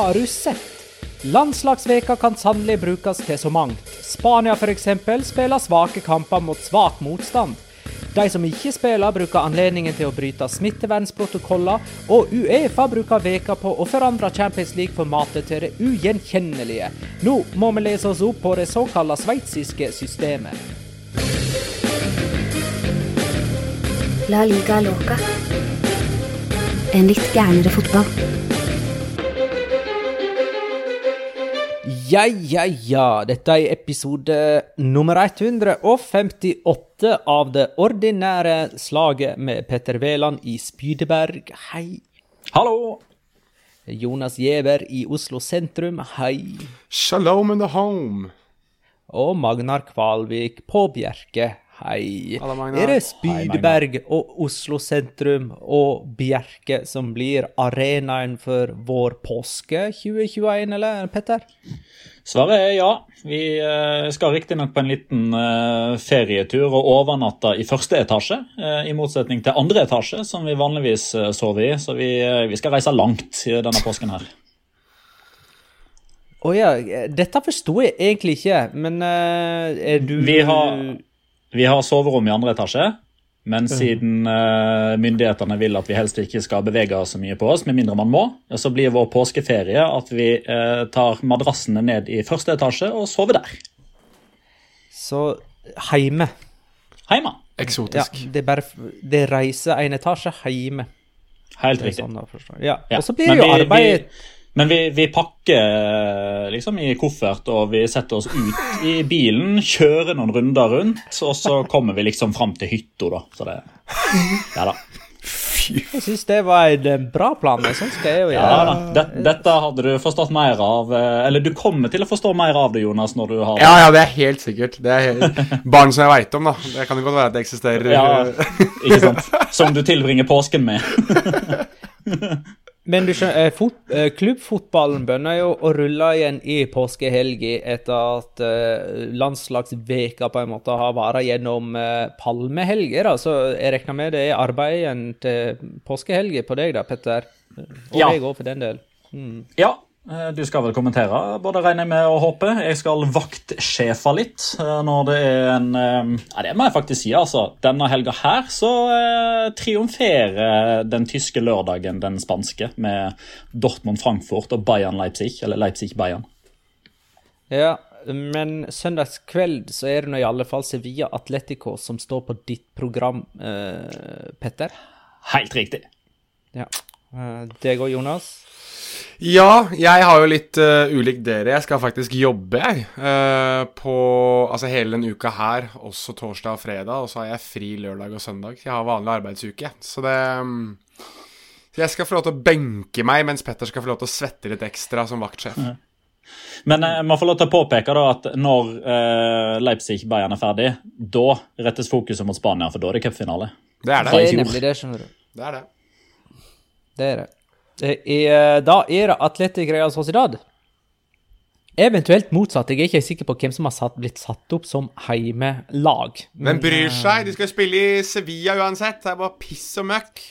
Har du sett? Landslagsveka kan sannelig brukes til så mangt. Spania f.eks. spiller svake kamper mot svak motstand. De som ikke spiller, bruker anledningen til å bryte smittevernprotokoller, og Uefa bruker veka på å forandre Champions League-formatet til det ugjenkjennelige. Nå må vi lese oss opp på det såkalte sveitsiske systemet. La liga loca. En litt gærnere fotball. Ja, ja, ja. Dette er episode nummer 158 av det ordinære slaget med Petter Wæland i Spydeberg. Hei. Hallo! Jonas Giæver i Oslo sentrum. Hei. Shalom in the home. Og Magnar Kvalvik på Bjerke. Hei. Er det Spydeberg og Oslo sentrum og Bjerke som blir arenaen for vår påske 2021, eller Petter? Svaret er ja. Vi eh, skal riktignok på en liten eh, ferietur og overnatte i første etasje, eh, i motsetning til andre etasje, som vi vanligvis sover i. Så vi, vi skal reise langt i denne påsken her. Å ja, dette forsto jeg egentlig ikke, men er du Vi har, vi har soverom i andre etasje, men siden uh, myndighetene vil at vi helst ikke skal bevege oss så mye på oss, med mindre man må, så blir vår påskeferie at vi uh, tar madrassene ned i første etasje og sover der. Så heime. Hjemme. Ja, Eksotisk. det er bare Det reiser en etasje heime. Helt riktig. sånn. Ja. Ja, Og så blir det jo arbeid vi- Men vi, vi pakker eh, liksom i koffert, og vi setter oss ut i bilen, kjører noen runder rundt, og så kommer vi liksom fram til hytta, da. Så det Ja da. Jeg syns det var en eh, bra plan. Sånn skal jeg jo Ja, gjøre. da. Det, dette hadde du forstått mer av eh, Eller du kommer til å forstå mer av det, Jonas, når du har Ja, ja, det er helt sikkert. Det er helt... Barn som jeg veit om, da. Det kan jo godt være at det eksisterer. Ja, ikke sant? Som du tilbringer påsken med. Men du skjønner, eh, fot, eh, klubbfotballen begynner jo å rulle igjen i påskehelga etter at eh, landslagsveka på en måte har vært gjennom eh, palmehelger. da. Så jeg regner med det er arbeid igjen til påskehelga på deg da, Petter. Og Ja. jeg òg, for den del. Ja, eh, du skal vel kommentere, både regner jeg med og håper. Jeg skal vaktsjefe litt eh, når det er en eh, Ja, det må jeg faktisk si, altså. Denne helga her så eh, triumferer den tyske lørdagen den spanske med Dortmund-Frankfurt og Bayern-Leipzig, eller Leipzig-Bayern. Ja, men søndagskveld så er det nå i alle fall Sevilla Atletico som står på ditt program, eh, Petter. Helt riktig. Ja. Eh, deg og Jonas? Ja, jeg har jo litt uh, ulikt dere. Jeg skal faktisk jobbe, jeg. Uh, på Altså hele den uka her, også torsdag og fredag. Og så har jeg fri lørdag og søndag. Jeg har vanlig arbeidsuke. Så det um, Jeg skal få lov til å benke meg, mens Petter skal få lov til å svette litt ekstra som vaktsjef. Ja. Men jeg må få lov til å påpeke da at når uh, Leipzig-Bayern er ferdig, da rettes fokuset mot Spania, for da er det cupfinale. Det er det. Det er nemlig det, skjønner du. Det er det. Det er det. Er, da er det Atletic Real Sociedad. Eventuelt motsatt. Jeg er ikke sikker på hvem som har satt, blitt satt opp som heimelag. Hvem bryr seg? De skal spille i Sevilla uansett. Det er bare piss og møkk.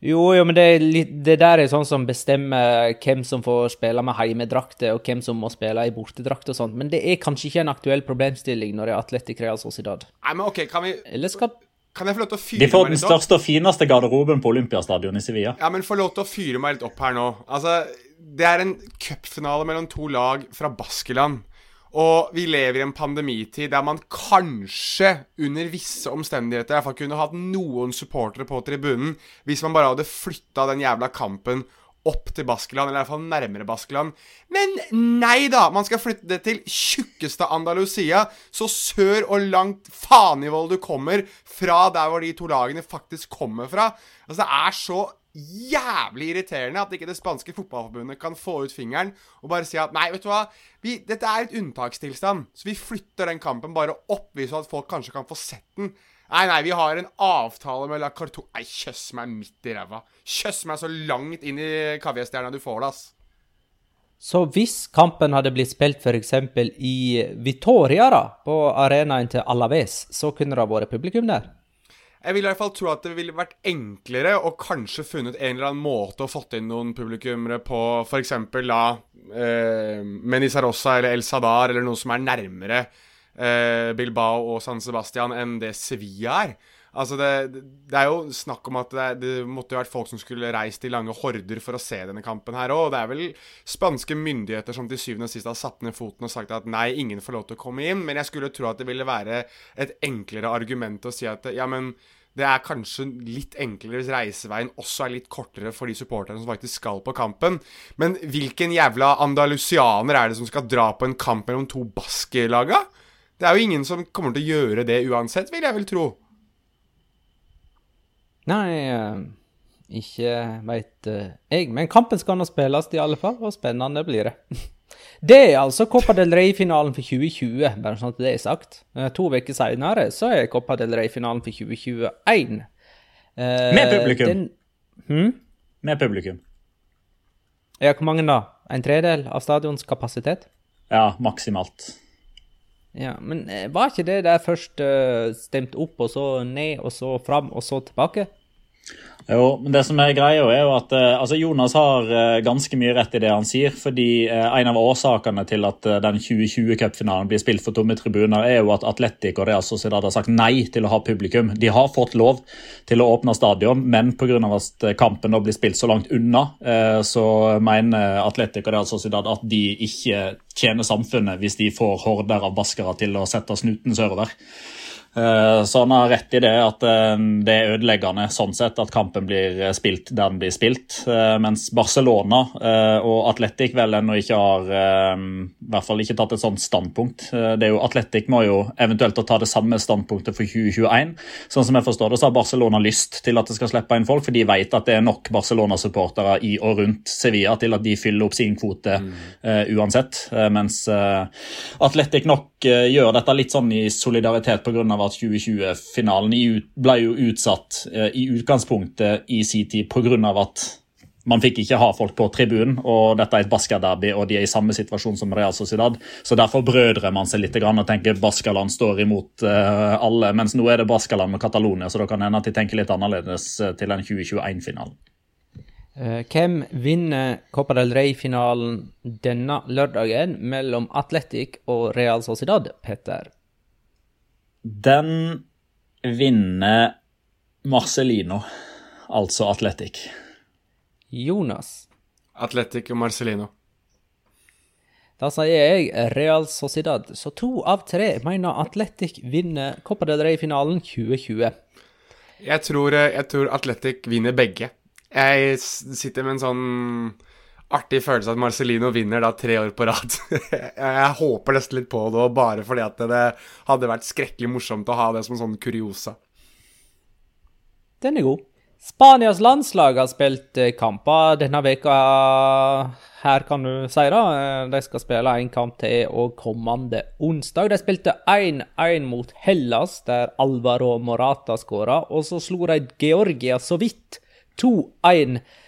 Jo, jo, men det, er litt, det der er sånn som bestemmer hvem som får spille med heimedrakter, og hvem som må spille i bortedrakt og sånt. Men det er kanskje ikke en aktuell problemstilling når det er Atletic Real Sociedad. Nei, men ok, kan vi... Eller skal kan jeg få lov til å fyre meg litt opp? De får den største og fineste garderoben på Olympiastadion i Sevilla. Ja, men få lov til å fyre meg litt opp her nå. Altså, det er en cupfinale mellom to lag fra Baskeland. Og vi lever i en pandemitid der man kanskje, under visse omstendigheter, i hvert fall kunne hatt noen supportere på tribunen hvis man bare hadde flytta den jævla kampen opp til Baskeland, eller i hvert fall nærmere Baskeland. Men nei da! Man skal flytte det til tjukkeste Andalusia, så sør og langt faen i vold du kommer fra der hvor de to lagene faktisk kommer fra. Altså, det er så jævlig irriterende at ikke det spanske fotballforbundet kan få ut fingeren og bare si at nei, vet du hva, vi, dette er et unntakstilstand, så vi flytter den kampen bare opp, så at folk kanskje kan få sett den. Nei, nei, vi har en avtale med La Carto... Nei, kjøss meg midt i ræva. Kjøss meg så langt inn i kaviarstjerna du får det, ass. Så hvis kampen hadde blitt spilt f.eks. i Vitoria, da, på arenaen til Alaves, så kunne det ha vært publikum der? Jeg vil i hvert fall tro at det ville vært enklere og kanskje funnet en eller annen måte å fått inn noen publikummere på f.eks. la eh, Menizarosa eller El Sadar eller noe som er nærmere eh, Bilbao og San Sebastian enn det Sevilla er. Altså det, det, er jo snakk om at det, det, måtte jo vært folk som skulle reist i lange horder for å se denne kampen her òg. Det er vel spanske myndigheter som til syvende og sist har satt ned foten og sagt at nei, ingen får lov til å komme inn. Men jeg skulle tro at det ville være et enklere argument å si at ja, men det er kanskje litt enklere hvis reiseveien også er litt kortere for de supporterne som faktisk skal på kampen. Men hvilken jævla andalusianer er det som skal dra på en kamp mellom to baskelaga? Det er jo ingen som kommer til å gjøre det uansett, vil jeg vel tro. Nei, uh, ikke veit uh, jeg. Men kampen skal nå spilles i alle fall, og spennende blir det. det er altså Copa del Rey-finalen for 2020, bare sånn at det er sagt. Uh, to uker seinere så er Copa del Rey-finalen for 2021. Med publikum. Den, hmm? Med publikum. Ja, hvor mange da? En tredel av stadions kapasitet? Ja, maksimalt. Ja, Men eh, var ikke det der først uh, stemt opp, og så ned, og så fram, og så tilbake? Jo, men det som er greia er jo at uh, altså Jonas har uh, ganske mye rett i det han sier. fordi uh, En av årsakene til at den 2020-cupfinalen blir spilt for tomme tribuner, er jo at Atletic og Real Sociedad har sagt nei til å ha publikum. De har fått lov til å åpne stadion, men pga. at kampen da blir spilt så langt unna, så mener Atletic og Real Sociedad at de ikke tjener samfunnet hvis de får horder av baskere til å sette snuten sørover. Eh, så han har rett i det at eh, det er ødeleggende sånn sett at kampen blir eh, spilt der den blir spilt. Mens Barcelona og Atletic vel ennå ikke har i hvert fall ikke tatt et sånt standpunkt. Det er jo Atletic må jo eventuelt ta det samme standpunktet for 2021. Sånn som jeg forstår det, så har Barcelona lyst til at det skal slippe inn folk, for de vet at det er nok Barcelona-supportere i og rundt Sevilla til at de fyller opp sin kvote mm. uansett. Mens Atletic nok gjør dette litt sånn i solidaritet pga av at 2020-finalen ble jo utsatt eh, i utgangspunktet i sin tid pga. at man fikk ikke ha folk på tribunen, og dette er et Basker-derby, og de er i samme situasjon som Real Sociedad. Så derfor brødrer man seg litt og tenker Baskaland står imot uh, alle. Mens nå er det Baskaland med Catalonia, så da kan hende at de tenker litt annerledes uh, til den 2021-finalen. Uh, hvem vinner Copa del Rey-finalen denne lørdagen mellom Atletic og Real Sociedad, Petter? Den vinner Marcelino, altså Atletic. Jonas. Atletic og Marcelino. Da sier jeg Real Sociedad. Så to av tre mener Atletic vinner Copa del Rey-finalen 2020. Jeg tror, eh, jeg tror Atletic vinner begge. Jeg sitter med en sånn artig følelse at Marcelino vinner da tre år på rad. jeg håper nesten litt på det, bare fordi at det hadde vært skrekkelig morsomt å ha det som en sånn kuriosa. Den er god. Spanias landslag har spilt eh, kamper denne veka her, kan du si. da. Eh, De skal spille en kamp til og kommende onsdag. De spilte 1-1 mot Hellas, der Alvaro Morata skåra. Og så slo de Georgia så vidt 2-1 eh,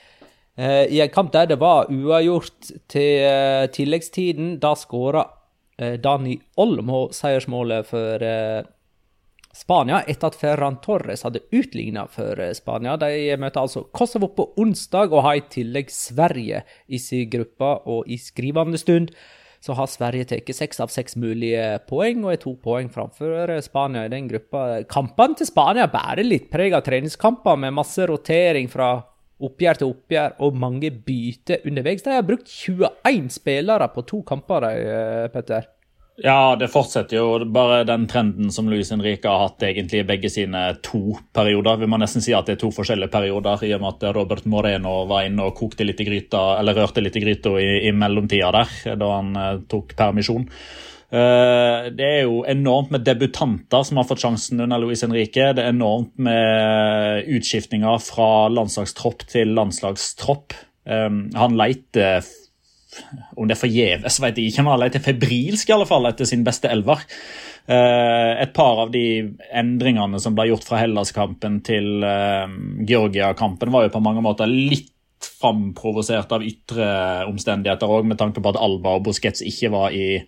i en kamp der det var uavgjort til eh, tilleggstiden. Da skåra eh, Dani Olmo seiersmålet for eh, Spania etter at Ferran Torres hadde utligna for eh, Spania. De møter altså Kosovo på onsdag og har i tillegg Sverige i sin gruppe. Og i skrivende stund så har Sverige tatt seks av seks mulige poeng og er to poeng framfor Spania i den gruppa. Kampene til Spania bærer litt preg av treningskamper med masse rotering fra oppgjør til oppgjør og mange byter underveis. De har brukt 21 spillere på to kamper, eh, Petter. Ja, det fortsetter jo bare den trenden som Luis Henrique har hatt egentlig i begge sine to perioder. Vil man nesten si at det er to forskjellige perioder, i og med at Robert Moreno var inne og kokte litt i gryta, eller rørte litt i gryta i, i mellomtida der, da han eh, tok permisjon. Eh, det er jo enormt med debutanter som har fått sjansen under Luis Henrique. Det er enormt med utskiftninger fra landslagstropp til landslagstropp. Eh, han leiter om det er forgjeves, vet jeg ikke. Han har febrilsk i alle fall etter sin beste elver. Eh, et par av de endringene som ble gjort fra Hellas-kampen til eh, Georgia-kampen, var jo på mange måter litt framprovosert av ytre omstendigheter òg, med tanke på at Alba og Busquets ikke var i,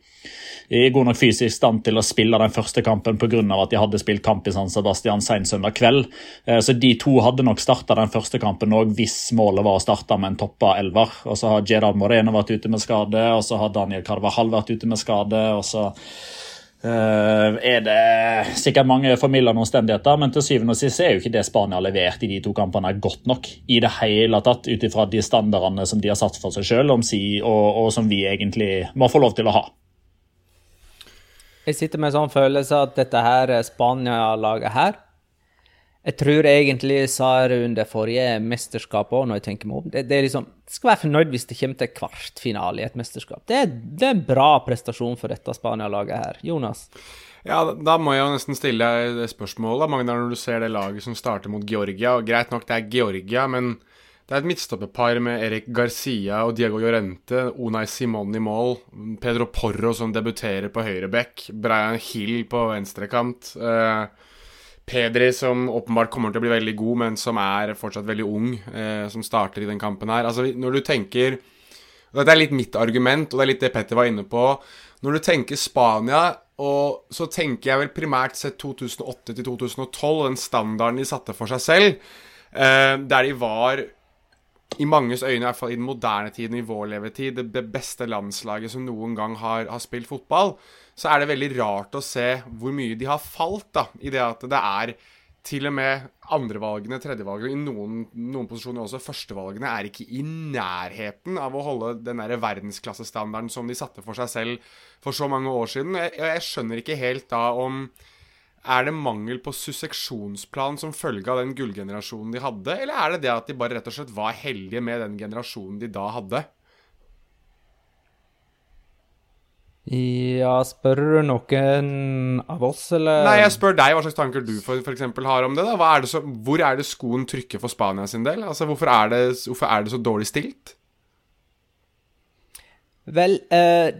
i god nok fysisk stand til å spille den første kampen pga. at de hadde spilt kamp i San Sebastian sen søndag kveld. Eh, Så de to hadde nok starta den første kampen òg hvis målet var å starte med en toppa elver. Og så har Gerard Moreno vært ute med skade, og så har Daniel Carvajal vært ute med skade. og så Uh, er det sikkert mange formildende omstendigheter, men til syvende og sist er jo ikke det Spania har levert i de to kampene godt nok i det hele tatt, ut ifra de standardene som de har satt for seg sjøl, og, og som vi egentlig må få lov til å ha. Jeg sitter med en sånn følelse at dette her Spania-laget her Jeg tror egentlig jeg sa under forrige mesterskap òg, når jeg tenker meg om. Det, det liksom, skal være fornøyd hvis det kommer til kvartfinale i et mesterskap. Det det er en bra prestasjon for dette Spania-laget her. Jonas? Ja, da må jeg jo nesten stille deg det spørsmålet, Magnar, når du ser det laget som starter mot Georgia. og Greit nok, det er Georgia, men det er et midtstopperpar med Erik Garcia og Diego Llorente, Unai Simon i mål, Pedro Porro som debuterer på høyre back. Brian Hill på venstrekant. Eh, Pedri som åpenbart kommer til å bli veldig god, men som er fortsatt veldig ung, eh, som starter i den kampen her. Altså, når du tenker og Dette er litt mitt argument, og det er litt det Petter var inne på. Når du tenker Spania, og så tenker jeg vel primært sett 2008 til 2012, den standarden de satte for seg selv, eh, der de var i manges øyne, i hvert fall i den moderne tiden, i vår levetid, det, beste landslaget som noen gang har, har, spilt fotball, så er det veldig rart å se hvor mye de har falt, da, i det at det er til og med andrevalgene, tredjevalgene, i noen, noen posisjoner også førstevalgene, er ikke i nærheten av å holde den der verdensklassestandarden som de satte for seg selv for så mange år siden. Jeg, jeg skjønner ikke helt da om er det mangel på susseksjonsplan som følge av den gullgenerasjonen de hadde, eller er det det at de bare rett og slett var heldige med den generasjonen de da hadde? Ja, spør du noen av oss, eller? Nei, jeg spør deg hva slags tanker du for, for eksempel har om det. da. Er det så, hvor er det skoen trykker for Spania sin del? Altså, Hvorfor er det, hvorfor er det så dårlig stilt? Vel eh,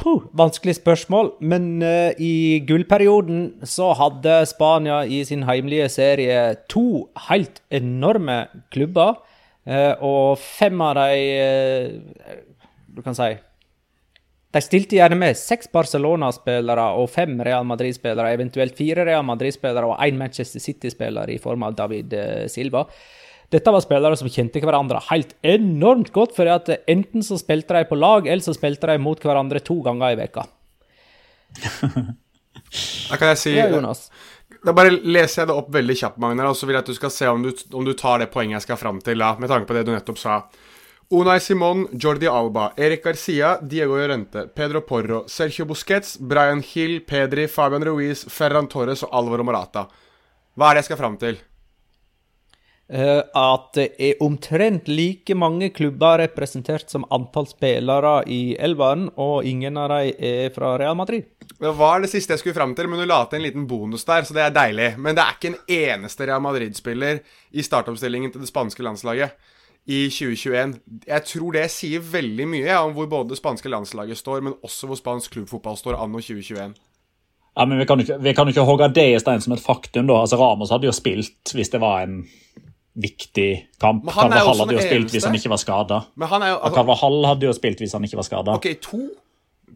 puh, Vanskelig spørsmål, men uh, i gullperioden så hadde Spania i sin heimlige serie to helt enorme klubber, uh, og fem av de uh, Du kan si de stilte gjerne med seks Barcelona-spillere og fem Real Madrid-spillere, eventuelt fire Real Madrid-spillere og én Manchester City-spiller i form av David Silva. Dette var spillere som kjente hverandre helt enormt godt, for enten så spilte de på lag, eller så spilte de mot hverandre to ganger i veka. Da kan jeg si Ja, Jonas. Da bare leser jeg det opp veldig kjapt, Magnar, og så vil jeg at du skal se om du, om du tar det poenget jeg skal fram til, da, med tanke på det du nettopp sa. Unai Simon, Jordi Alba, Eric Garcia, Diego Llorente, Pedro Porro, Sergio Busquets, Brian Hill, Pedri, Fabian Ruiz, Ferran Torres og Alvaro Morata. Hva er det jeg skal fram til? Eh, at det er omtrent like mange klubber representert som antall spillere i elveren, og ingen av dem er fra Real Madrid. Det var det siste jeg skulle fram til, men du la til en liten bonus der, så det er deilig. Men det er ikke en eneste Real Madrid-spiller i startoppstillingen til det spanske landslaget i 2021. Jeg tror det sier veldig mye ja, om hvor både det spanske landslaget står, men også hvor spansk klubbfotball står anno 2021. Ja, men Vi kan ikke, vi kan ikke hogge det i stein som et faktum. da. Altså, Ramos hadde jo spilt hvis det var en viktig kamp. Carvahall hadde jo spilt hvis han ikke var skada. Altså, Carvahall hadde jo spilt hvis han ikke var skada. Ok, to,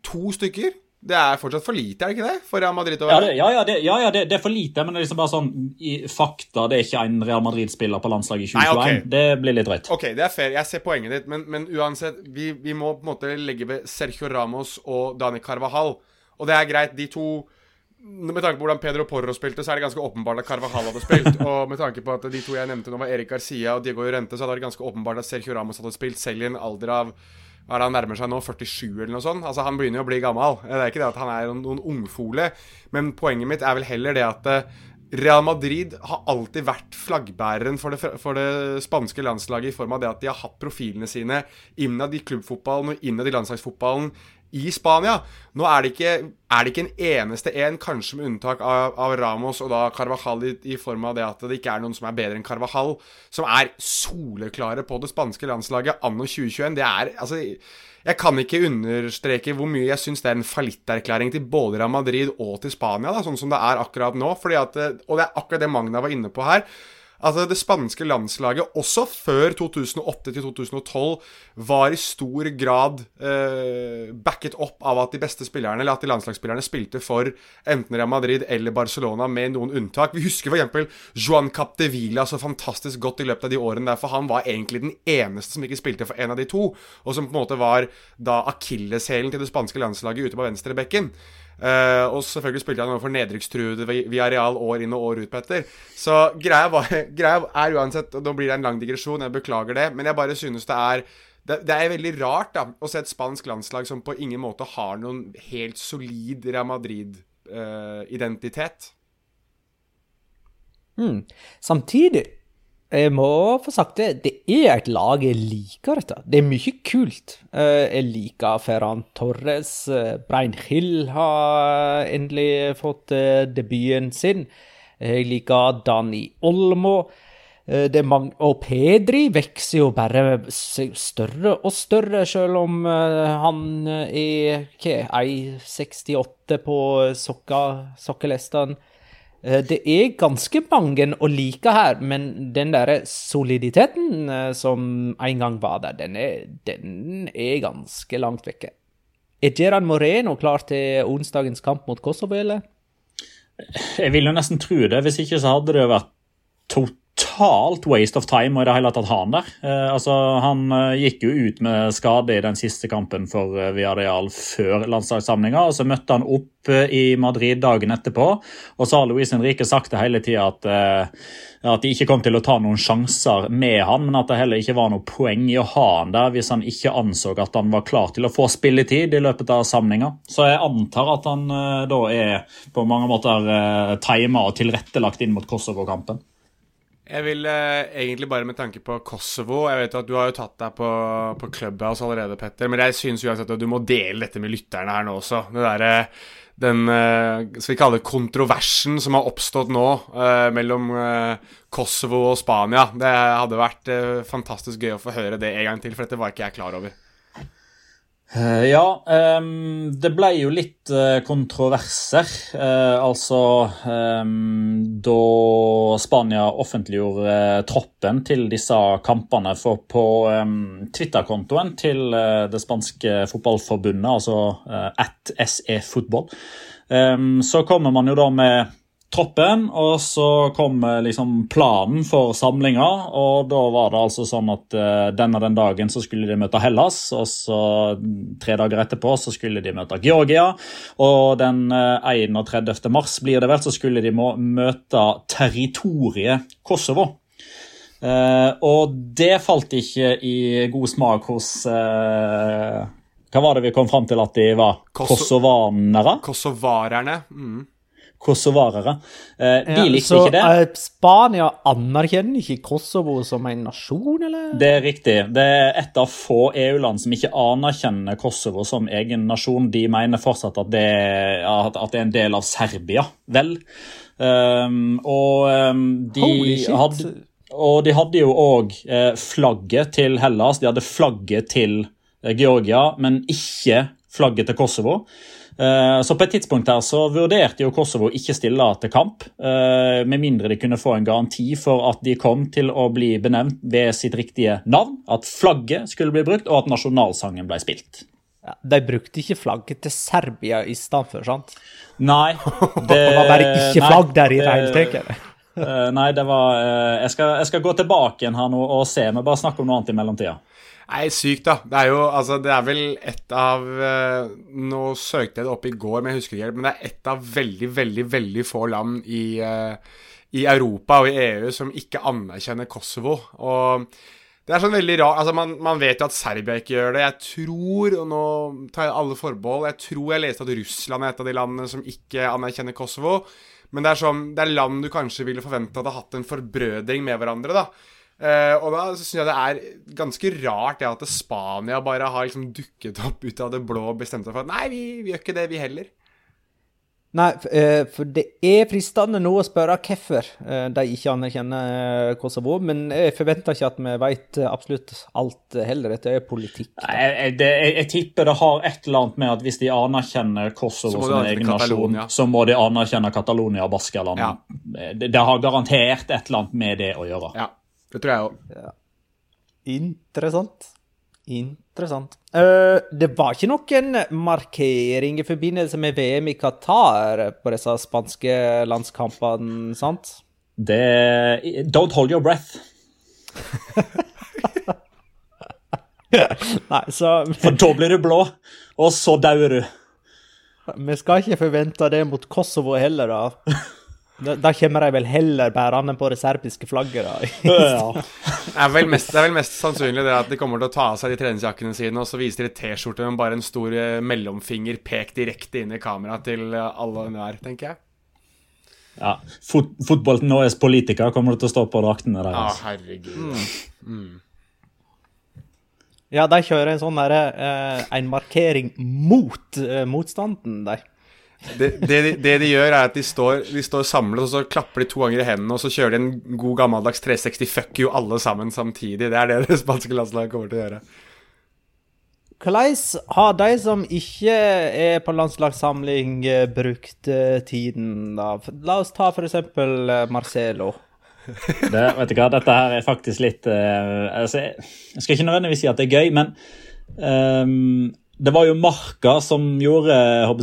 to stykker? Det er fortsatt for lite, er det ikke det? For Real Madrid å være Ja, ja, ja, det, ja, ja det, det, er for lite, men det er liksom bare sånn i fakta Det er ikke en Real Madrid-spiller på landslaget i 2021. Nei, okay. Det blir litt drøyt. Ok, det er fair. Jeg ser poenget ditt, men, men uansett, vi, vi, må på en måte legge ved Sergio Ramos og Dani Carvajal. Og det er greit, de to med tanke på hvordan Pedro Porro spilte, så er det ganske åpenbart at Carvajal hadde spilt. Og med tanke på at de to jeg nevnte nå var Erik Garcia og Diego Llorente, så hadde det ganske åpenbart at Sergio Ramos hadde spilt selv i en alder av hva er det han nærmer seg nå? 47 eller noe sånt? Altså Han begynner jo å bli gammel. Det er ikke det at han er noen ungfole, men poenget mitt er vel heller det at eh, Real Madrid har alltid vært flaggbæreren for det, for det, spanske landslaget i form av det at de har hatt profilene sine innad i klubbfotballen og innad i landslagsfotballen i Spania. Nå er det ikke, er det ikke en eneste en, kanskje med unntak av, av Ramos og da Carvajal, i, i, form av det at det ikke er noen som er bedre enn Carvajal, som er soleklare på det spanske landslaget anno 2021. Det er altså jeg kan ikke understreke hvor mye jeg syns det er en fallitterklæring til både Real Madrid og til Spania, da, sånn som det er akkurat nå. At, og det er akkurat det Magna var inne på her. Altså, det spanske landslaget, også før 2008-2012, var i stor grad eh, backet opp av at de beste spillerne, eller at de landslagsspillerne spilte for enten Real Madrid eller Barcelona, med noen unntak. Vi husker f.eks. Joan Capdevila så fantastisk godt i løpet av de årene der, for han var egentlig den eneste som ikke spilte for en av de to, og som på en måte var da akilleshælen til det spanske landslaget ute på venstrebekken. Uh, og selvfølgelig spilte han overfor nedrykkstruede via real år inn og år ut, Petter. Så greia, var, greia er uansett og Nå blir det en lang digresjon, jeg beklager det, men jeg bare synes det er det, det, er veldig rart da, å se et spansk landslag som på ingen måte har noen helt solid Real Madrid-identitet. Uh, mm. Samtidig jeg må få sagt det, det er et lag jeg liker, dette. Det er mye kult. Eh, jeg liker Ferran Torres. Eh, Brein Hill har endelig fått eh, debuten sin. Jeg liker Dani Olmo. og Pedri vokser jo bare større og større, selv om han er hva, 1,68 på sokka. Eh, det er ganske mange å like her, men den der soliditeten eh, som en gang var der, den er, den er ganske langt vekke. Er Geran Moreno klar til onsdagens kamp mot Kosovo, eller? Jeg vil jo nesten tro det. Hvis ikke så hadde det vært totalt totalt waste of time å i det hele tatt ha han der. Eh, altså, han eh, gikk jo ut med skade i den siste kampen for eh, Villarreal før landslagssamlinga. og Så møtte han opp eh, i Madrid dagen etterpå, og så har Luis Henrique sagt det hele tida at, eh, at de ikke kom til å ta noen sjanser med han, men at det heller ikke var noe poeng i å ha han der hvis han ikke anså at han var klar til å få spilletid i løpet av samlinga. Så jeg antar at han da er på mange måter tima og tilrettelagt inn mot Kosovo-kampen. Jeg vil eh, egentlig bare med tanke på Kosovo Jeg vet at du har jo tatt deg på, på Clubhouse allerede, Petter. Men jeg syns uansett at du må dele dette med lytterne her nå også. Det der, den eh, skal vi kalle kontroversen som har oppstått nå eh, mellom eh, Kosovo og Spania. Det hadde vært eh, fantastisk gøy å få høre det en gang til, for dette var ikke jeg klar over. Uh, ja, um, det ble jo litt uh, kontroverser. Uh, altså um, Da Spania offentliggjorde troppen til disse kampene for på um, Twitter-kontoen til det spanske fotballforbundet, altså at SE Football, så kommer man jo da med troppen, og så kom eh, liksom planen for samlinga. Og da var det altså sånn at uh, denne den dagen så skulle de møte Hellas, og så tre dager etterpå så skulle de møte Georgia. Og den uh, eh, 31. mars blir det vel, så skulle de møte territoriet Kosovo. Eh, og det falt ikke i god smak hos eh, Hva var det vi kom fram til at de var? Koso- Kosovanere? Kosovarerne. Mm. Kosovarere. Eh, de Ja, likte ikke det. Så Spania anerkjenner ikke Kosovo som en nasjon, eller? Det er riktig. Det er et av få EU-land som ikke anerkjenner Kosovo som egen nasjon. De mener fortsatt at det, at det er en del av Serbia, vel. Um, og um, de Holy shit. hadde og de hadde jo òg eh, flagget til Hellas, de hadde flagget til eh, Georgia, men ikke flagget til Kosovo. Eh, så på et tidspunkt her så vurderte jo Kosovo ikke stille til kamp, eh, med mindre de kunne få en garanti for at de kom til å bli benevnt ved sitt riktige navn, at flagget skulle bli brukt, og at nasjonalsangen ble spilt. Ja, de brukte ikke flagget til Serbia i stedet for, sant? Nei, det, Det var bare ikke nei, flagg der i det hele tatt. Eh, nei, det var jeg, skal, jeg skal gå tilbake igjen her nå og se, men bare snakke om noe annet i mellomtida. Nei, sykt, da. Det er jo altså, det er vel et av eh, Nå søkte jeg det opp i går, men jeg husker ikke helt. Men det er et av veldig, veldig, veldig få land i, eh, i Europa og i EU som ikke anerkjenner Kosovo. Og det er sånn veldig rart altså man, man vet jo at Serbia ikke gjør det. Jeg tror, og nå tar jeg alle forbehold, jeg tror jeg leste at Russland er et av de landene som ikke anerkjenner Kosovo. Men det er, sånn, det er land du kanskje ville forvente hadde hatt en forbrødring med hverandre, da. Eh, og da syns jeg det er ganske rart ja, at Spania bare har liksom dukket opp ut av det blå og bestemt seg for at nei, vi, vi gjør ikke det, vi heller. Nei, eh, for det er fristende nå å spørre hvorfor eh, de ikke anerkjenner Kosovo, men jeg forventer ikke at vi vet absolutt alt heller. Dette er politikk. Nei, jeg, det, jeg, jeg tipper det har et eller annet med at hvis de anerkjenner Kosovo som en egen nasjon, så må de anerkjenne Catalonia og Baskerland. Ja. Det, det har garantert et eller annet med det å gjøre. Ja, det tror jeg òg. Interessant. Interessant. Uh, det var ikke noen markering i forbindelse med VM i Qatar på disse spanske landskampene, sant? Det Don't hold your breath. Nei, så For da blir du blå, og så dauer du. vi skal ikke forvente det mot Kosovo heller, da. Da, da kommer de vel heller bærende på det serbiske flagget, da. Ja. Det er, vel mest, det er vel mest sannsynlig det at de kommer til å ta av seg de treningsjakkene sine, og så viser de T-skjorte med bare en stor eh, mellomfinger pekt direkte inn i kameraet til eh, alle og enhver, tenker jeg. Ja. Fot, fotball nå er politiker, kommer det til å stå på draktene deres. Ja, herregud. Ja, de kjører en sånn derre eh, En markering mot eh, motstanden, de. Det, det, de, det de gjør, er at de står, de står samlet, og så klapper de to ganger i hendene, og så kjører de en god gammeldags 360 fuck you alle sammen samtidig. Det er det det spanske landslaget kommer til å gjøre. Hvordan har de som ikke er på landslagssamling, eh, brukt eh, tiden, da? La oss ta eksempel eh, Marcelo. Det, vet du hva, Dette her er faktisk litt uh, altså, jeg, skal ikke nødvendigvis si at det er gøy, men ehm, det var jo Marka som gjorde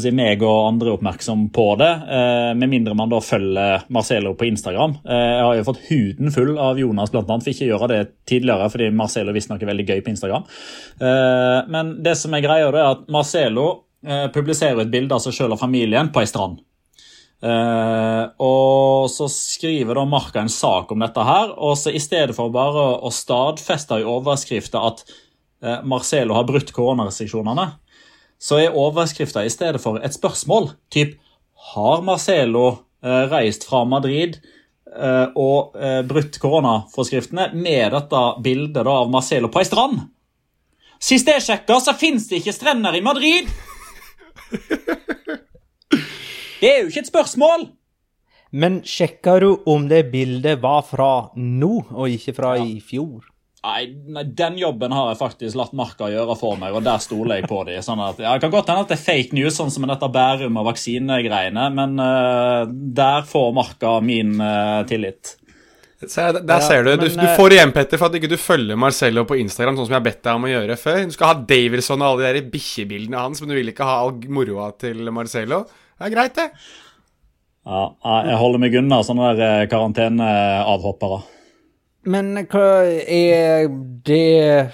jeg meg og andre oppmerksom på det. eh, med mindre man da følger Marcelo på Instagram. Eh, jeg har jo fått huden full av Jonas blant annet, Fikk ikke gjøre det tidligere, fordi Marcelo visstnok er veldig gøy på Instagram. Eh, men det som er greia, er at Marcelo publiserer et bilde av seg sjøl og familien på ei strand. Uh, og så skriver da Marka en sak om dette her, og så i stedet for bare å stadfeste i overskrifta at Marcelo har brutt koronarestriksjonene, så er overskrifta i stedet for et spørsmål. Typ Har Marcelo eh, reist fra Madrid eh, og eh, brutt koronaforskriftene med dette bildet av Marcelo på ei strand? Sist jeg sjekka, så fins det ikke strender i Madrid! Det er jo ikke et spørsmål! Men sjekker du om det bildet var fra nå, og ikke fra i fjor? Nei, nei, den jobben har jeg faktisk latt Marka gjøre for meg, og der stoler jeg på dem. Sånn at, ja, det kan godt hende at det er fake news, sånn som med dette Bærum og vaksinegreiene, men uh, der får Marka min uh, tillit. Se, der Ja, ser du. Du, men, du du. får igjen, Petter, for at ikke du følger Marcello på Instagram, sånn som jeg har bedt deg om å gjøre før. Du skal ha Davidson og alle de bikkjebildene hans, men du vil ikke ha all moroa til Marcello. Det er greit, det. Ja, jeg holder meg unna sånne der eh, karanteneavhoppere. Men hva er det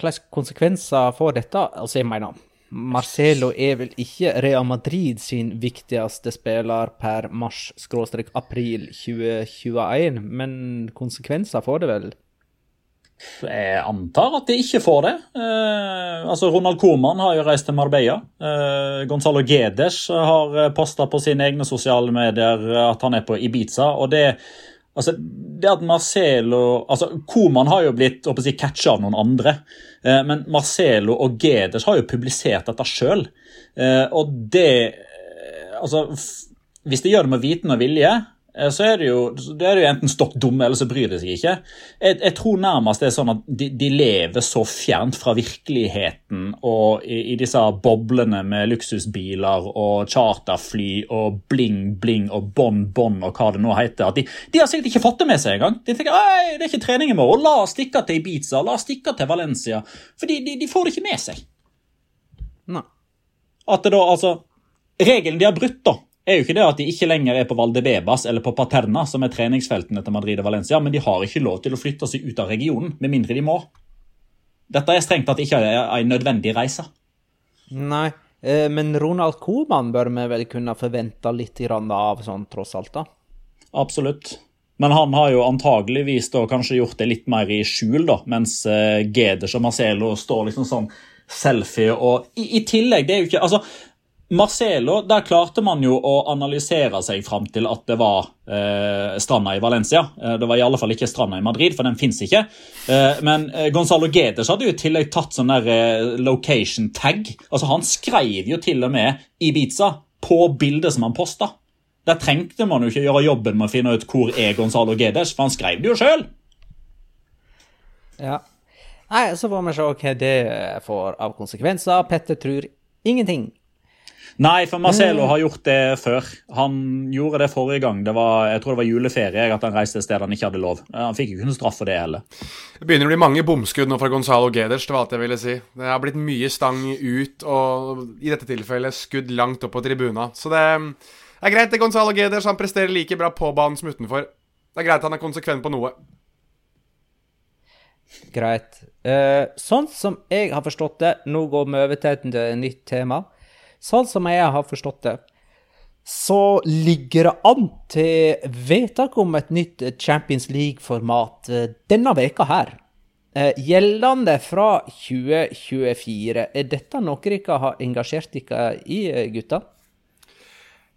Hvilke konsekvenser får dette? Altså, jeg mener Marcelo er vel ikke Real Madrid sin viktigste spiller per mars-april 2021, men konsekvenser får det vel? Jeg antar at de ikke får det. Eh, altså Ronald Koman har jo reist til Marbella. Eh, Gonzalo Gedes har posta på sine egne sosiale medier at han er på Ibiza. og det Altså, det at Marcelo altså, Koman har jo blitt si, catcha av noen andre, eh, men Marcelo og Gedes har jo publisert dette sjøl. Eh, og det eh, Altså, hvis de gjør det med viten og vilje, så er det jo, det er jo enten stokk dumme, eller så bryr de seg ikke. Jeg, jeg, tror nærmest det er sånn at de, de, lever så fjernt fra virkeligheten og i, i, disse boblene med luksusbiler og charterfly og bling-bling og bon-bon og hva det nå heter, at de, de, har sikkert ikke fått det med seg engang. De tenker at det er ikke trening i morgen, la oss stikke til Ibiza, la oss stikke til Valencia. For de, de, får det ikke med seg. Nei. At det da, altså Regelen de har brutt, da er jo ikke det at de ikke lenger er på Valdebebas eller på Paterna, som er treningsfeltene til Madrid og Valencia, men de har ikke lov til å flytte seg ut av regionen, med mindre de må. Dette er strengt tatt ikke en nødvendig reise. Nei, eh, men Ronald Coman bør vi vel kunne forvente litt av, sånn tross alt, da? Absolutt. Men han har jo antageligvis da kanskje gjort det litt mer i skjul, da, mens uh, Geders og Marcelo står liksom sånn selfie og i, i tillegg, det er jo ikke Altså, Marcelo, der klarte man jo å analysere seg fram til at det var eh, stranda i Valencia. Eh, det var i alle fall ikke stranda i Madrid, for den fins ikke. Eh, men eh, Gonzalo Gedes hadde jo i tillegg tatt sånn der eh, location tag. Altså Han skrev jo til og med Ibiza på bildet som han posta. Der trengte man jo ikke gjøre jobben med å finne ut hvor er Gonzalo Gedes, for han skrev det jo sjøl. Ja. Nei, så får vi se hva det får av konsekvenser. Petter tror ingenting. Nei, for Marcelo har gjort det før. Han gjorde det forrige gang. Det var, jeg tror det var juleferie at han reiste et sted han ikke hadde lov. Han fikk ikke noen straff for det heller. Det begynner å bli mange bomskudd nå fra Gonzalo Geders. Det var alt jeg ville si. Det har blitt mye stang ut, og i dette tilfellet skudd langt opp på tribuna. Så det er greit, det Gonzalo Geders. Han presterer like bra på banen som utenfor. Det er greit han er konsekvent på noe. Greit. Uh, sånn som jeg har forstått det, nå går vi over til et nytt tema. Sånn som jeg har forstått det, så ligger det an til vedtak om et nytt Champions League-format eh, denne veka her. Eh, gjeldende fra 2024. Er dette noe dere har engasjert dere i, eh, gutta?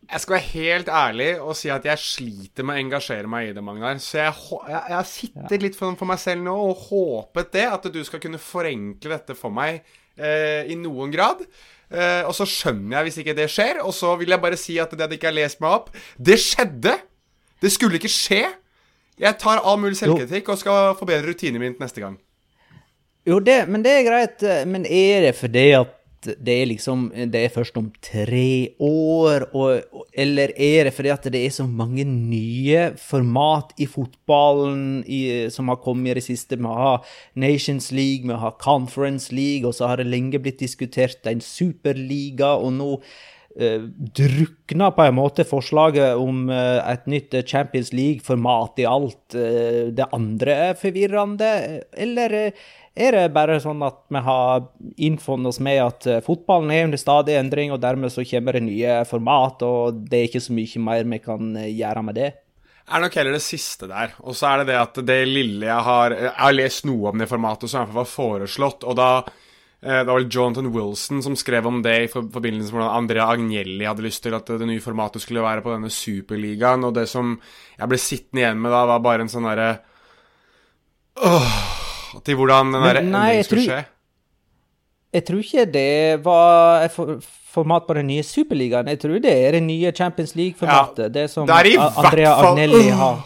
Jeg skal være helt ærlig og si at jeg sliter med å engasjere meg i det, Magnar. Så jeg, har sittet litt for, for, meg selv nå og håpet det, at du skal kunne forenkle dette for meg eh, i noen grad. Uh, og så skjønner jeg hvis ikke det skjer. Og så vil jeg bare si at det at jeg ikke har lest meg opp Det skjedde! Det skulle ikke skje. Jeg tar all mulig selvkritikk og skal forbedre rutinen min neste gang. Jo, det, men det er greit. Men er det fordi at det er liksom Det er først om tre år, og, eller er det fordi at det er så mange nye format i fotballen i, som har kommet i det siste? Vi har Nations League, vi har Conference League, og så har det lenge blitt diskutert en superliga, og nå uh, drukna på en måte forslaget om uh, et nytt Champions League-format i alt. Uh, det andre er forvirrende, eller er det bare sånn at vi har innfunnet oss med at eh, fotballen er under stadig endring, og dermed så kommer det nye format, og det er ikke så mye mer vi kan eh, gjøre med det? er nok heller det siste der. Og så er det det at det lille jeg har Jeg har lest noe om det formatet som i hvert fall var foreslått, og da eh, det var vel Jonathan Wilson som skrev om det i forbindelse med hvordan Andrea Agnelli hadde lyst til at det nye formatet skulle være på denne superligaen. Og det som jeg ble sittende igjen med da, var bare en sånn derre Åh til hvordan den der endringen skulle skje? Jeg tror ikke det var et format på den nye Superligaen. Jeg tror det er det nye Champions League-formatet. Ja, det som det er i Andrea hvert fall Agnelli har.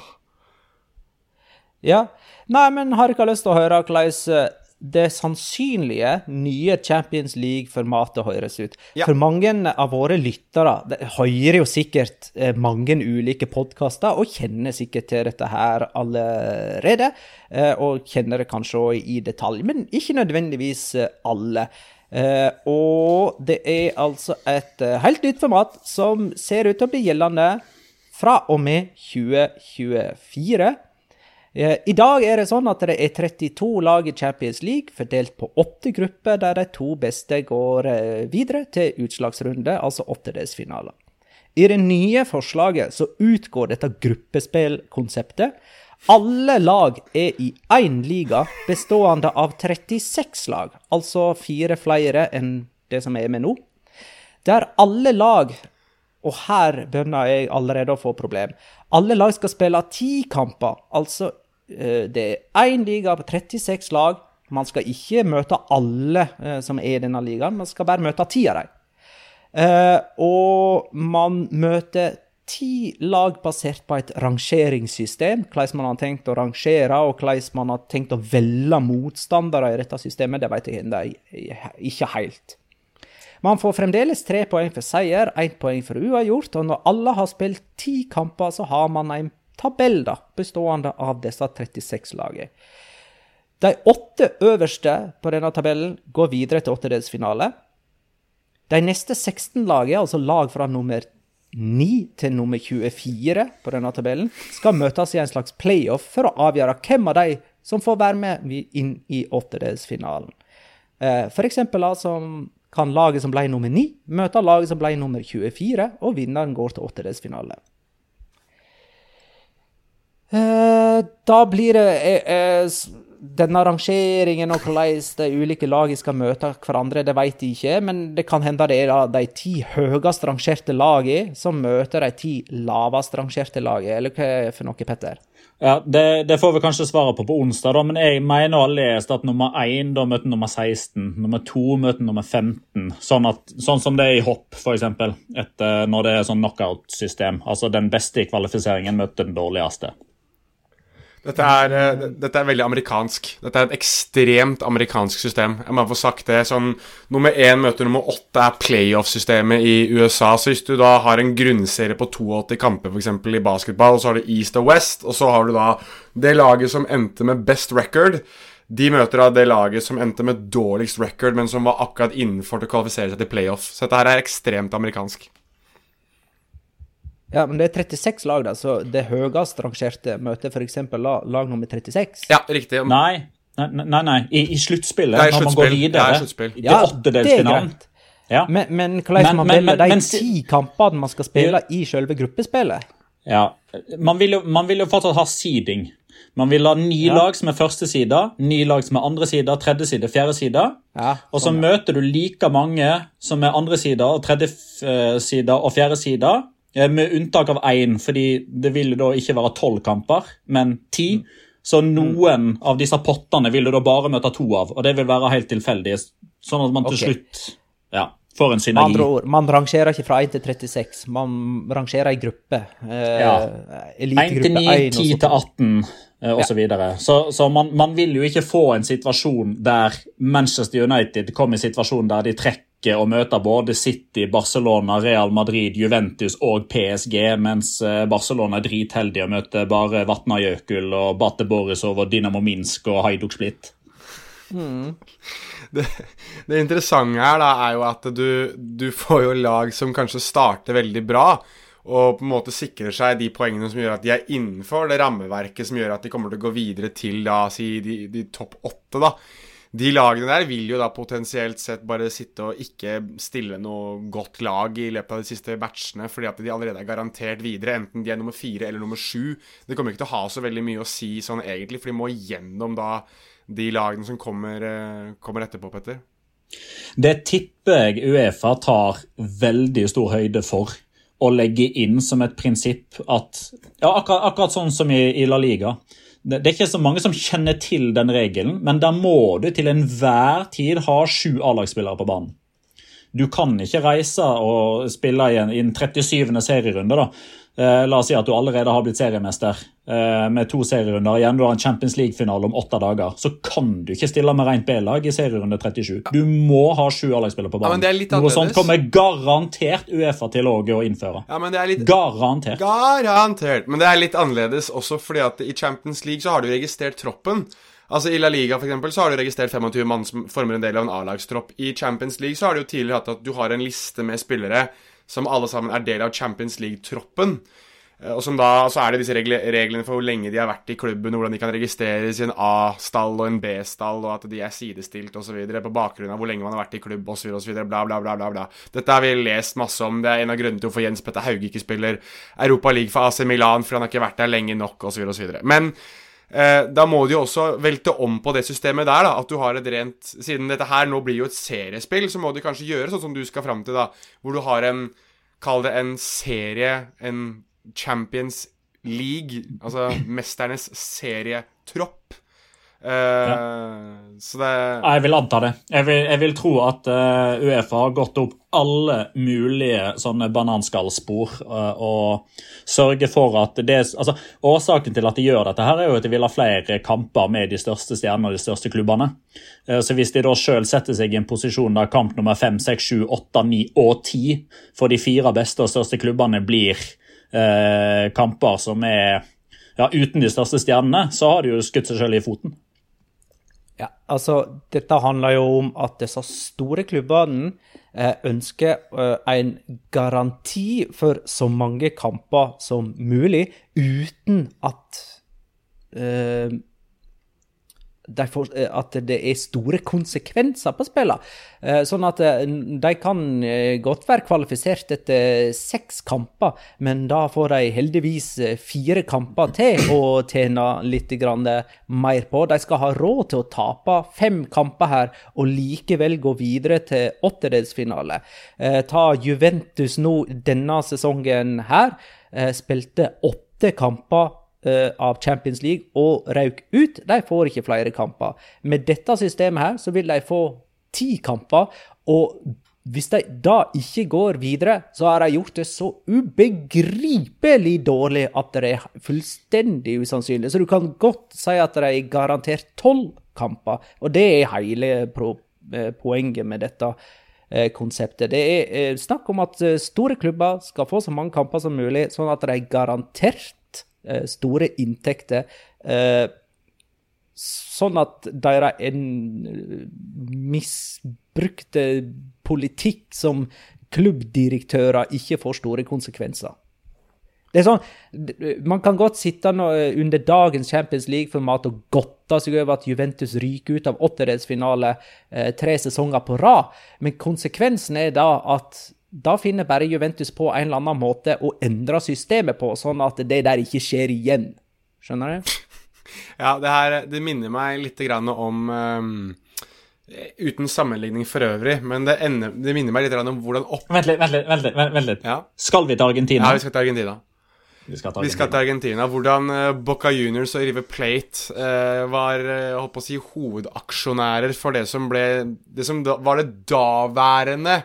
Ja. Nei, men har ikke lyst til å høre hvordan det sannsynlige nye Champions League-formatet høres ut. Ja. For mange av våre lyttere hører jo sikkert eh, mange ulike podkaster og kjenner sikkert til dette her allerede. Eh, og kjenner det kanskje òg i detalj, men ikke nødvendigvis eh, alle. Og det er altså et helt nytt format som ser ut til å bli gjeldende fra og med 2024. Eh, I dag er det sånn at det er 32 lag i Champions League, fordelt på åtte grupper, der de to beste går eh, videre til utslagsrunde, altså åttedelsfinaler. I det nye forslaget så utgår dette gruppespillkonseptet. Alle lag er i én liga bestående av 36 lag, altså fire flere enn det som er med nå. Der alle lag og her begynner jeg allerede å få problem. Alle lag skal spille ti kamper. Altså, det er én liga på 36 lag. Man skal ikke møte alle som er i denne ligaen, man skal bare møte ti av dem. Og man møter ti lag basert på et rangeringssystem. Hvordan man har tenkt å rangere, og hvordan man har tenkt å velge motstandere i dette systemet, det vet jeg ikke helt. Man får fremdeles tre poeng for seier, ett poeng for uavgjort, og når alle har spilt ti kamper, så har man en tabell da, bestående av disse 36 lagene. De åtte øverste på denne tabellen går videre til åttedelsfinale. De neste 16 lagene, altså lag fra nummer 9 til nummer 24 på denne tabellen, skal møtes i en slags playoff for å avgjøre hvem av de som får være med inn i åttedelsfinalen. For eksempel altså, kan laget som ble nummer 9, møte laget som ble nummer 24, og vinneren går til åttedelsfinale. Da blir det Denne rangeringen og hvordan de ulike lagene skal møte hverandre, det vet jeg ikke, men det kan hende det er de ti høyest rangerte lagene som møter de ti lavest rangerte lagene, eller hva er det for noe, Petter? Ja, det, det, får vi kanskje svare på på onsdag, da, men jeg mener å ha lest at nummer 1 da møter nummer 16, nummer 2 møter nummer 15. Sånn, at, sånn som det er i hopp, f.eks. Når det er sånn knockout-system. Altså den beste i kvalifiseringen møter den dårligste. Dette er, dette er, veldig amerikansk. Dette er et ekstremt amerikansk system. Jeg må få sagt det. Sånn, nummer én møter nummer åtte er playoff-systemet i USA. Så hvis du da har en grunnserie på 82 kamper f.eks. i basketball, og så har du East og West, og så har du da det laget som endte med best record de møter da det laget som endte med dårligst record, men som var akkurat innenfor til å kvalifisere seg til playoff. Så dette her er ekstremt amerikansk. Ja, men det er 36 lag, da, så det høyest rangerte møter f.eks. La, lag nummer 36? Ja, riktig. Nei, nei, nei, nei. i, i sluttspillet, når man går videre i ja, åttedelsfinalen. Ja. Men, men hvordan man men, de men, ti kampene man skal spille i selve gruppespillet? Ja, man vil, jo, man vil jo fortsatt ha seeding. Man vil ha ni Ja. lag som er første side, ni lag som er andre side, tredje side, fjerde side. Ja, Og så sånn, ja. møter du like mange som er andre side, og tredje eh, side og fjerde side. Eh, Med unntak av én, fordi det vil da ikke være tolv kamper, men ti. Mm. Så noen av disse pottene vil du da bare møte to av, og det vil være helt tilfeldig. Sånn at man til okay. slutt ja, får en Med synergi. andre ord, man rangerer ikke fra 1 til 36, man rangerer i gruppe. Eh, Ja. 1 til 9, 1 10 til 18 eh, og så videre. Så, så man, man vil jo ikke få en situasjon der Manchester United kommer i situasjonen der de trekker og møte både City, Barcelona, Real Madrid, Juventus og PSG, mens eh, Barcelona er dritheldige og møter bare Vatna Jökull og Bate Borisov og Dynamo Minsk og Hajduk Split. det, det interessante her da er jo at du, du får jo lag som kanskje starter veldig bra, og på en måte sikrer seg de poengene som gjør at de er innenfor det rammeverket som gjør at de kommer til å gå videre til da, si de, de topp åtte. da. De lagene der vil jo da potensielt sett bare sitte og ikke stille noe godt lag i løpet av de siste matchene, fordi at de allerede er garantert videre, enten de er nummer fire eller nummer sju. Det kommer ikke til å ha så veldig mye å si sånn egentlig, for de må gjennom da de lagene som kommer, eh, kommer etterpå, Petter. Det tipper jeg Uefa tar veldig stor høyde for å legge inn som et prinsipp at ja, akkurat, akkurat sånn som i, i La Liga. Det, er ikke så mange som kjenner til den regelen, men der må du til enhver tid ha sju A-lagsspillere på banen. Du kan ikke reise og spille i en, i en 37. serierunde. da. Eh, la oss si at du allerede har blitt seriemester eh, med to serierunder igjen. Du har en Champions League-finale om åtte dager. Så kan du ikke stille med rent B-lag i serierunde 37. Du må ha sju A-lagsspillere på Ja, men banen. det litt Noe sånt kommer garantert Uefa til å innføre. Ja, men det er litt Garantert. Garantert. Men det er litt annerledes også fordi at i Champions League så har du registrert troppen. Altså I La Liga for eksempel, så har du registrert 25 mann som former en del av en A-lagstropp. I Champions League så har du jo tidligere hatt at du har en liste med spillere som alle sammen er del av Champions League-troppen. Eh, og som da, Så er det disse reglene for hvor lenge de har vært i klubben, hvordan de kan registreres i en A-stall og en B-stall, og at de er sidestilt osv. på bakgrunn av hvor lenge man har vært i klubb osv. Bla, bla, bla, bla, bla. Dette har vi lest masse om. Det er en av grunnene til hvorfor Jens Petter Hauge ikke spiller Europa League for AC Milan, for han har ikke vært der lenge nok osv. Men da må du jo også velte om på det systemet der, da. At du har et rent Siden dette her nå blir jo et seriespill, så må du kanskje gjøre sånn som du skal fram til, da. Hvor du har en Kall det en serie, en Champions League, altså mesternes serietropp. Uh, ja. Så det Jeg vil anta det. Jeg vil, jeg vil tro at uh, Uefa har gått opp alle mulige sånne bananskallspor uh, og sørger for at det altså, Årsaken til at de gjør dette, her er jo at de vil ha flere kamper med de største stjernene og de største klubbene. så hvis de da sjøl setter seg i en posisjon der kamp nummer 5, 6, 7, 8, 9 og 10 for de fire beste og største klubbene blir kamper som er ja, uten de største stjernene, så har de jo skutt seg sjøl i foten. Ja, altså, Dette handler jo om at disse store klubbene eh, ønsker eh, en garanti for så mange kamper som mulig, uten at eh, får, eh, at det er store konsekvenser på spillene. Eh, sånn at eh, de kan godt være kvalifisert etter seks kamper, men da får de heldigvis fire kamper til å tjene litt mer på. De skal ha råd til å tape fem kamper her og likevel gå videre til åttedelsfinale. Ta Juventus nå denne sesongen her. Spilte åtte kamper av Champions League og røk ut, de får ikke flere kamper. Med dette systemet her så vil de få ti kamper. og hvis de da ikke går videre, så har de gjort det så ubegripelig dårlig at det er fullstendig usannsynlig. Så du kan godt si at de er garantert tolv kamper, og det er hele eh, poenget med dette eh, konseptet. Det er snakk om at store klubber skal få så mange kamper som mulig, sånn at de er garantert Eh, store inntekter. Eh, sånn at deres misbrukte politikk som klubbdirektører ikke får store konsekvenser. Det er sånn, Man kan godt sitte under dagens Champions League-format og godte seg over at Juventus ryker ut av åttedelsfinale eh, tre sesonger på rad, men konsekvensen er da at da finner bare Juventus på en eller annen måte å endre systemet på, sånn at det der ikke skjer igjen. Skjønner du? Ja, det her det minner meg litt om um, Uten sammenligning for øvrig, men det, ender, det minner meg litt om hvordan opp... Vent litt, vent litt. vent litt, vent litt. Ja? Skal vi til Argentina? Ja, vi skal til Argentina. Vi skal. Vi skal til Argentina. Hvordan uh, Boca Juniors og River Plate eh, var holdt på å si, hovedaksjonærer for det som ble Det som da, var det daværende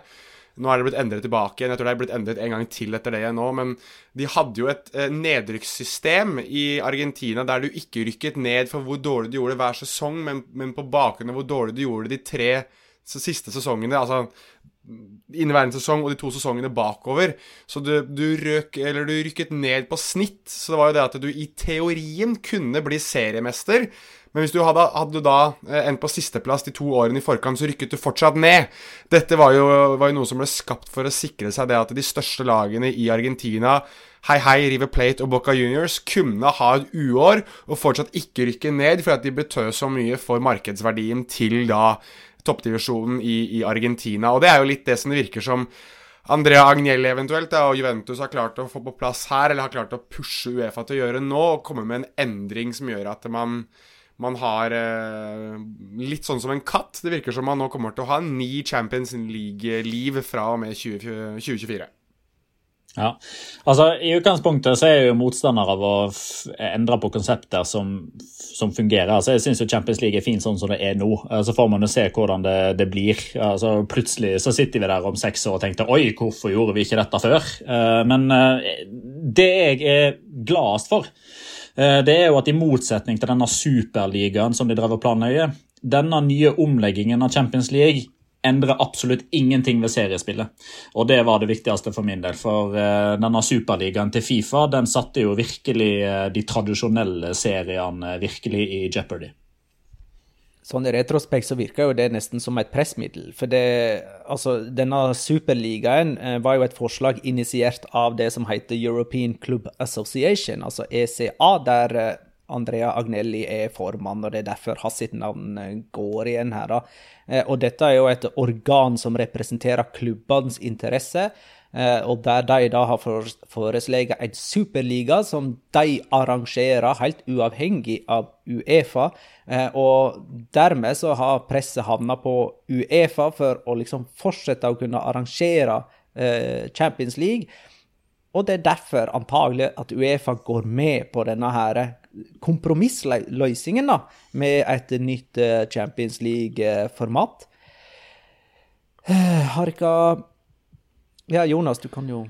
nå er det blitt endret tilbake igjen. Jeg tror det er blitt endret en gang til etter det igjen nå. Men de hadde jo et eh, nedrykkssystem i Argentina der du ikke rykket ned for hvor dårlig du gjorde hver sesong, men, men på bakgrunn av hvor dårlig du gjorde de tre siste sesongene. Altså inneværende sesong og de to sesongene bakover. Så du, du, røk, du rykket ned på snitt. Så det var jo det at du i teorien kunne bli seriemester. Men hvis du hadde, hadde da eh, endt på sisteplass de to årene i forkant, så rykket du fortsatt ned. Dette var jo, var jo, noe som ble skapt for å sikre seg det at de største lagene i Argentina, Hei Hei, River Plate og Boca Juniors, kunne ha et uår og fortsatt ikke rykke ned, fordi at de betød så mye for markedsverdien til da toppdivisjonen i, i Argentina. Og det er jo litt det som det virker som Andrea Agnelli eventuelt da, og Juventus har klart å få på plass her, eller har klart å pushe Uefa til å gjøre nå, og komme med en endring som gjør at man man har eh, litt sånn som en katt. Det virker som man nå kommer til å ha ni Champions League-liv fra og med 20, 2024. Ja, altså I utgangspunktet så er jeg jo motstander av å endre på konsepter som, som fungerer. altså Jeg syns Champions League er fint sånn som det er nå. Eh, så får man jo se hvordan det, det blir. altså Plutselig så sitter vi der om seks år og tenker oi, hvorfor gjorde vi ikke dette før? Eh, men eh, det jeg er gladest for, Eh, det er jo at i motsetning til denne superligaen som de drev og planlegger, denne nye omleggingen av Champions League endrer absolutt ingenting ved seriespillet. Og det var det viktigste for min del. For uh, denne superligaen til Fifa den satte jo virkelig uh, de tradisjonelle seriene virkelig i jeopardy. Sånn i retrospekt så virker jo det nesten som et pressmiddel. For det, altså, denne superligaen eh, var jo et forslag initiert av det som heter European Club Association, altså ECA, der eh, Andrea Agnelli er formann, og det er derfor hans navn eh, går igjen her. da. Og dette er jo et organ som representerer klubbenes interesse. Eh, og der de da har foreslått en superliga som de arrangerer helt uavhengig av Uefa. Eh, og dermed så har presset havna på Uefa for å liksom fortsette å kunne arrangere eh, Champions League. Og det er derfor antagelig at Uefa går med på denne her kompromissløsningen da, med et nytt Champions League-format. Har ikke ja, Jonas, du kan jo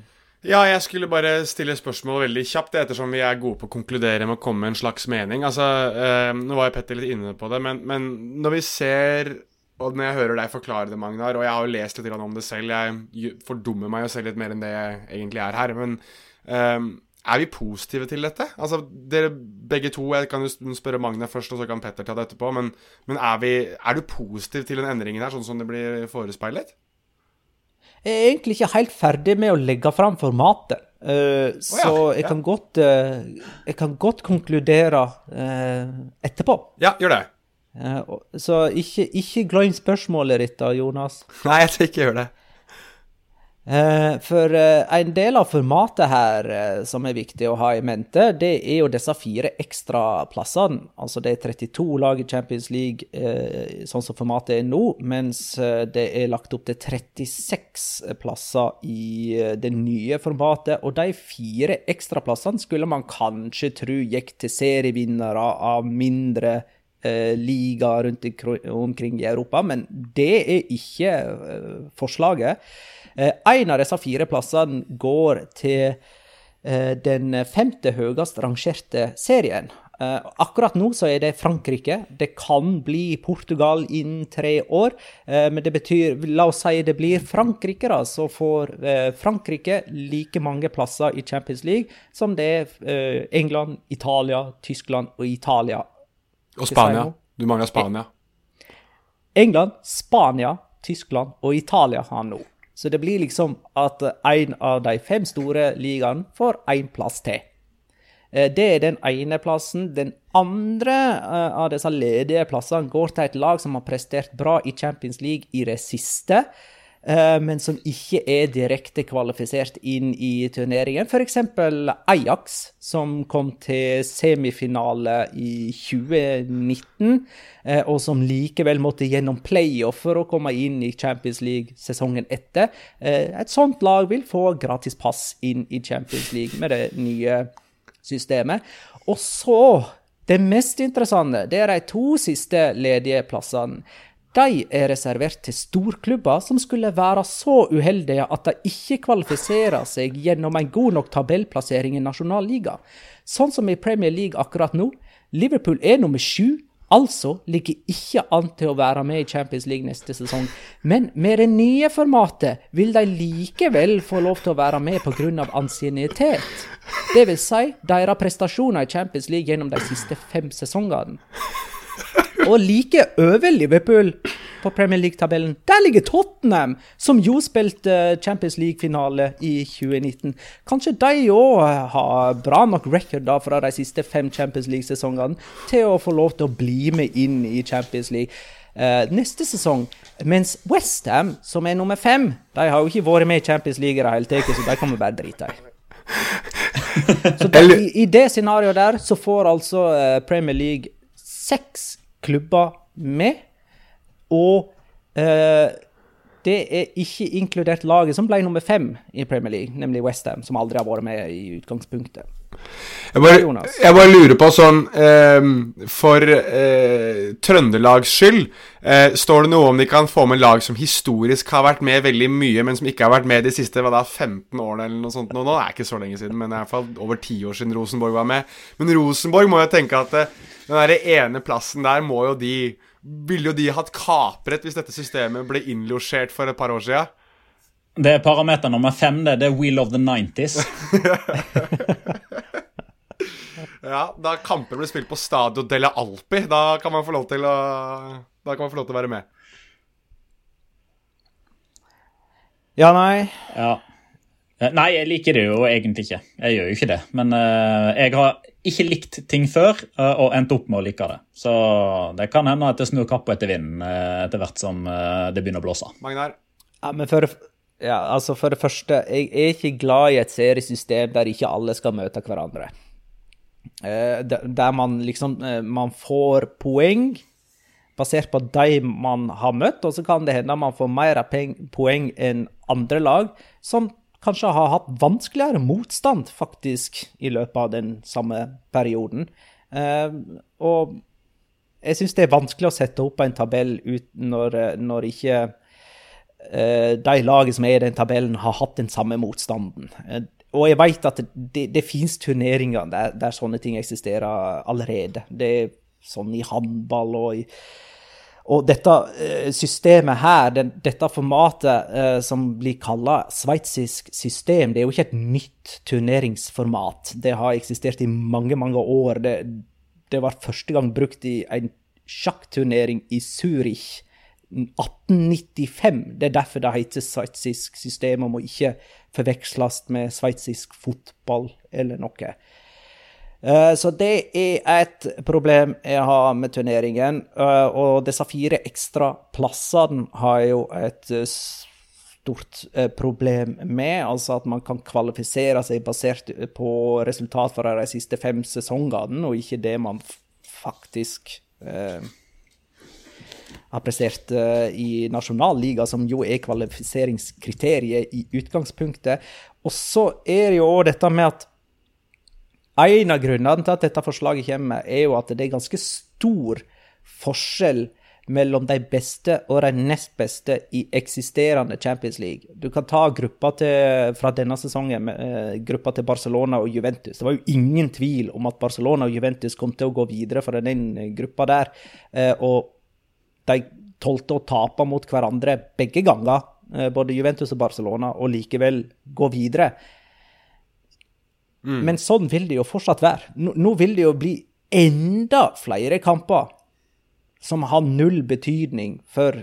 ja, jeg skulle bare stille spørsmål veldig kjapt, ettersom vi er gode på å konkludere med å komme med en slags mening. Altså, eh, Nå var jo Petter litt inne på det, men, men, når vi ser Og når jeg hører deg forklare det, Magnar, og jeg har jo lest litt om det selv Jeg fordummer meg jo selv litt mer enn det jeg egentlig er her. Men eh, er vi positive til dette? Altså, dere begge to Jeg kan jo spørre Magnar først, og så kan Petter ta det etterpå. Men, men er, vi, er du positiv til den endringen her, sånn som det blir forespeilet? Jeg er egentlig ikke helt ferdig med å legge fram formatet. Uh, oh, ja. Så jeg, kan godt, uh, jeg kan godt konkludere uh, etterpå. Ja, gjør det. så ikke, ikke glem spørsmålet ditt, da, Jonas. Nei, jeg skal ikke gjøre det. Eh, for eh, en del av formatet her eh, som er viktig å ha i mente, det er jo disse fire ekstra plassene. Altså det er 32 lag i Champions League sånn som formatet er nå, mens det er lagt opp til 36 plasser i det nye formatet. Og de fire ekstra plassene skulle man kanskje tro gikk til serievinnere av mindre ligaer rundt omkring i Europa, men det er ikke forslaget. Eh, en av disse fire plassene går til eh, den femte høyest rangerte serien. Eh, akkurat nå så er det Frankrike. Det kan bli Portugal innen tre år. Men det betyr La oss si det blir Frankrike, da. Så får Frankrike like mange plasser i Champions League som det er England, Italia, Tyskland og Italia. Og Spania. Du mangler Spania. England, Spania, Tyskland og Italia har nå. Så det blir liksom at en av de fem store ligaene får én plass til. Eh, det er den ene plassen. Den andre eh, av disse ledige plassene går til et lag som har prestert bra i Champions League i det siste. Eh, men som ikke er direkte kvalifisert inn i turneringen. F.eks. Ajax, som kom til semifinale i 2019, eh, og som likevel måtte gjennom playoff for å komme inn i Champions League sesongen etter. Eh, et sånt lag vil få gratis pass inn i Champions League med det nye systemet. Og så det mest interessante det er de to siste ledige plassene de er reservert til storklubber som skulle være så uheldige at de ikke kvalifiserer seg gjennom en god nok tabellplassering i nasjonalliga. Sånn som i Premier League akkurat nå. Liverpool er nummer sju, altså ligger ikke an til å være med i Champions League neste sesong. Men med det nye formatet vil de likevel få lov til å være med pga. ansiennitet. Det vil si deres prestasjoner i Champions League gjennom de siste fem sesongene. Og like over Liverpool på Premier League-tabellen, der ligger Tottenham, som jo spilte Champions League-finale i 2019. Kanskje de òg har bra nok record da fra de siste fem Champions League-sesongene til å få lov til å bli med inn i Champions League. Uh, neste sesong. Mens Westham, som er nummer fem, de har jo ikke vært med i Champions League i det hele tatt, så de kan vi bare drite i. Så da, i, i, det scenarioet der så får altså uh, Premier League seks klubber med. Og eh, det er ikke inkludert laget som ble nummer fem i Premier League, nemlig Westham, som aldri har vært med i utgangspunktet. Jeg bare, jeg bare lurer på sånn eh, For eh, Trøndelags skyld, eh, står det noe om de kan få med lag som historisk har vært med veldig mye, men som ikke har vært med de siste hva da, 15 årene eller noe sånt? Nå, nå er det ikke så lenge siden, men i hvert fall over ti år siden Rosenborg var med. Men Rosenborg må jo tenke at eh, den der ene plassen der må jo de Ville jo de hatt kapret hvis dette systemet ble innlosjert for et par år siden? Det er parameter nummer fem. Det, det er Wheel of the 90s. Ja, da kamper blir spilt på Stadio della Alpi, da kan man få lov til å Da kan man få lov til å være med. Ja, nei. Ja. Nei, jeg liker det jo egentlig ikke. Jeg gjør jo ikke det. Men uh, jeg har ikke likt ting før eh, og endte opp med å like det. Så det kan hende at det snur kappa etter vinden eh, etter hvert som eh, det begynner å blåse. Magnar? Ja, men for, ja, altså for det første, jeg er ikke glad i et seriesystem der ikke alle skal møte hverandre. Eh, der der man liksom man får poeng basert på de man har møtt, og så kan det hende man får mer poeng enn andre lag som kanskje har hatt vanskeligere motstand, faktisk, i løpet av den samme perioden. Eh, og jeg syns det er vanskelig å sette opp en tabell når, når ikke eh, de lagene som er i den tabellen, har hatt den samme motstanden. Eh, og jeg vet at det, det finnes turneringer der, der sånne ting eksisterer allerede. Det er sånn i håndball og i og dette eh, systemet her, den, dette formatet eh, som blir kalla sveitsisk system, det er jo ikke et nytt turneringsformat. Det har eksistert i mange, mange år. Det, det var første gang brukt i en sjakkturnering i Zürich 1895. Det er derfor det heter sveitsisk system, og må ikke forveksles med sveitsisk fotball eller noe. Eh, Så det er et problem jeg har med turneringen. Eh, Og disse fire ekstra plassene har jeg jo et eh, stort problem med. Altså at man kan kvalifisere seg basert på resultat fra de siste fem sesongene, og ikke det man faktisk har prestert i nasjonalliga, som jo er kvalifiseringskriteriet i utgangspunktet. Og så er det jo dette med at en av grunnene til at dette forslaget kommer, er jo at det er ganske stor forskjell mellom de beste og de nest beste i eksisterende Champions League. Du kan ta gruppa til, fra denne sesongen, eh, gruppa til Barcelona og Juventus. Det var jo ingen tvil om at Barcelona og Juventus kom til å gå videre fra den gruppa der. Eh, og de tålte å tape mot hverandre begge ganger, eh, både Juventus og Barcelona, og likevel gå videre. Men sånn vil det jo fortsatt være. Nå, nå vil det jo bli enda flere kamper som har null betydning for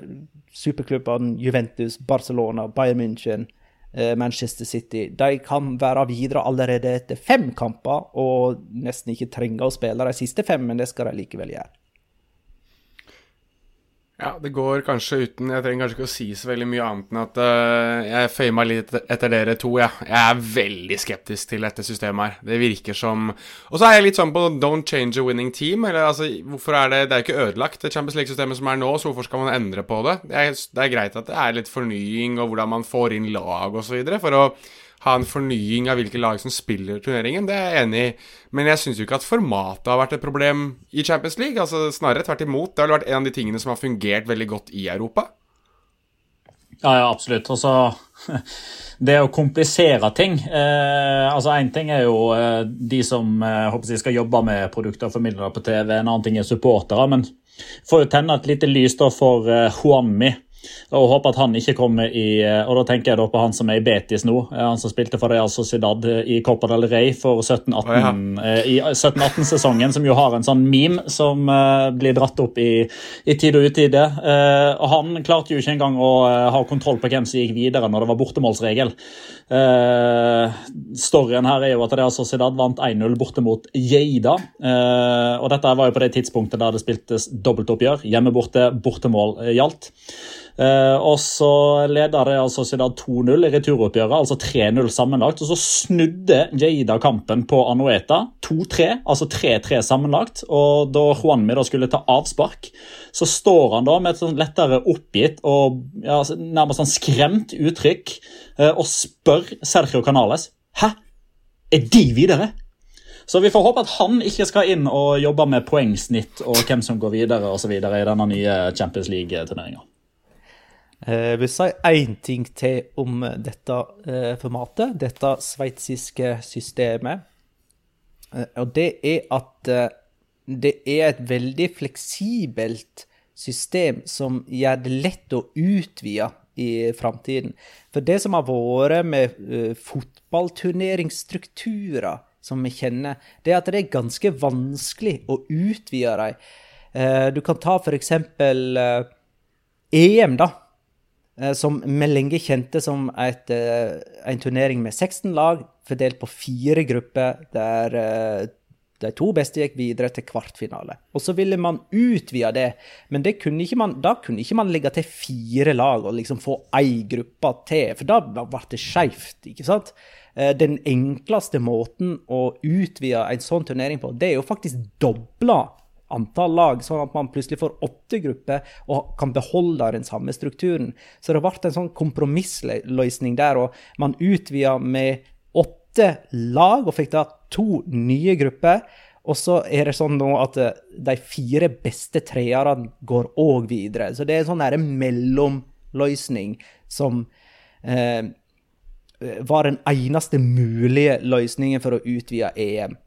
superklubbene Juventus, Barcelona, Bayern München, eh, Manchester City. De kan være videre allerede etter fem kamper og nesten ikke trenge å spille de siste fem, men det skal de likevel gjøre. Ja, det går kanskje uten Jeg trenger kanskje ikke å si så veldig mye annet enn at uh, jeg føyer meg litt etter dere to, ja. Jeg er veldig skeptisk til dette systemet her. Det virker som Og så er jeg litt sånn på don't change a winning team. Eller altså, hvorfor er det Det er jo ikke ødelagt, det Champions League-systemet som er nå, så hvorfor skal man endre på det? Det er, det er greit at det er litt fornying, og hvordan man får inn lag og så videre, for å ha en fornying av hvilke lag som spiller turneringen, det er jeg enig i. Men jeg syns jo ikke at formatet har vært et problem i Champions League. Altså Snarere tvert imot. Det har vært en av de tingene som har fungert veldig godt i Europa. Ja, ja, absolutt. Altså, Det å komplisere ting eh, altså Én ting er jo eh, de som eh, håper jeg skal jobbe med produkter og formidle på TV, en annen ting er supportere. Men får jo tenne et lite lys da for eh, Juanmi. Og håper at han ikke kommer i eh, Og da tenker jeg da på han som er i Betis nå. eh, Han som spilte for Real Sociedad eh, i Copa del Rey for 17-18 Å, ja. 17-18-sesongen, som jo har en sånn meme som blir dratt opp i, i tid og utide. Og han klarte jo ikke engang å ha kontroll på hvem som gikk videre når det var bortemålsregel. Eh, storyen her er jo at Real Sociedad vant 1-0 borte mot Geida. Uh, og dette var jo på det tidspunktet der det spiltes dobbeltoppgjør. Hjemme borte, bortemål eh, gjaldt. Uh, og så leda Real Sociedad 2-0 i returoppgjøret, altså 3-0 sammenlagt. Og så snudde Geida kampen på Anueta 2-3, altså 3-3 sammenlagt. Og da Juanmi da skulle ta avspark, så står han da med et sånn lettere oppgitt og ja, nærmest sånn skremt uttrykk eh, og spør Sergio Canales Hæ? Er de videre? Så vi får håpe at han ikke skal inn og jobbe med poengsnitt og hvem som går videre og så videre i denne nye Champions League-turneringa. Jeg vil si én ting til om dette eh, formatet, dette sveitsiske systemet. Eh, Og det er at eh, det er et veldig fleksibelt system som gjør det lett å utvide i framtiden. For det som har vært med uh, fotballturneringsstrukturer som vi kjenner, det er at det er ganske vanskelig å utvide dem. Uh, du kan ta for eksempel eh, EM, da. Som vi lenge kjente som et, en turnering med 16 lag, fordelt på fire grupper, der de to beste gikk videre til kvartfinale. Og så ville man utvide det, men det kunne man, da kunne ikke man legge til fire lag og liksom få ei gruppe til, for da ble det skeivt, ikke sant? Den enkleste måten å utvide en sånn turnering på, det er jo faktisk doble antall lag, sånn at man plutselig får åtte grupper og kan beholde den samme strukturen. Så det ble en sånn kompromissløsning der, og man utvida med åtte lag og fikk da to nye grupper. Og så er det sånn nå at eh, de fire beste treerne går òg videre. Så det er en sånn mellomløsning som eh, var den eneste mulige løsningen for å utvide EM.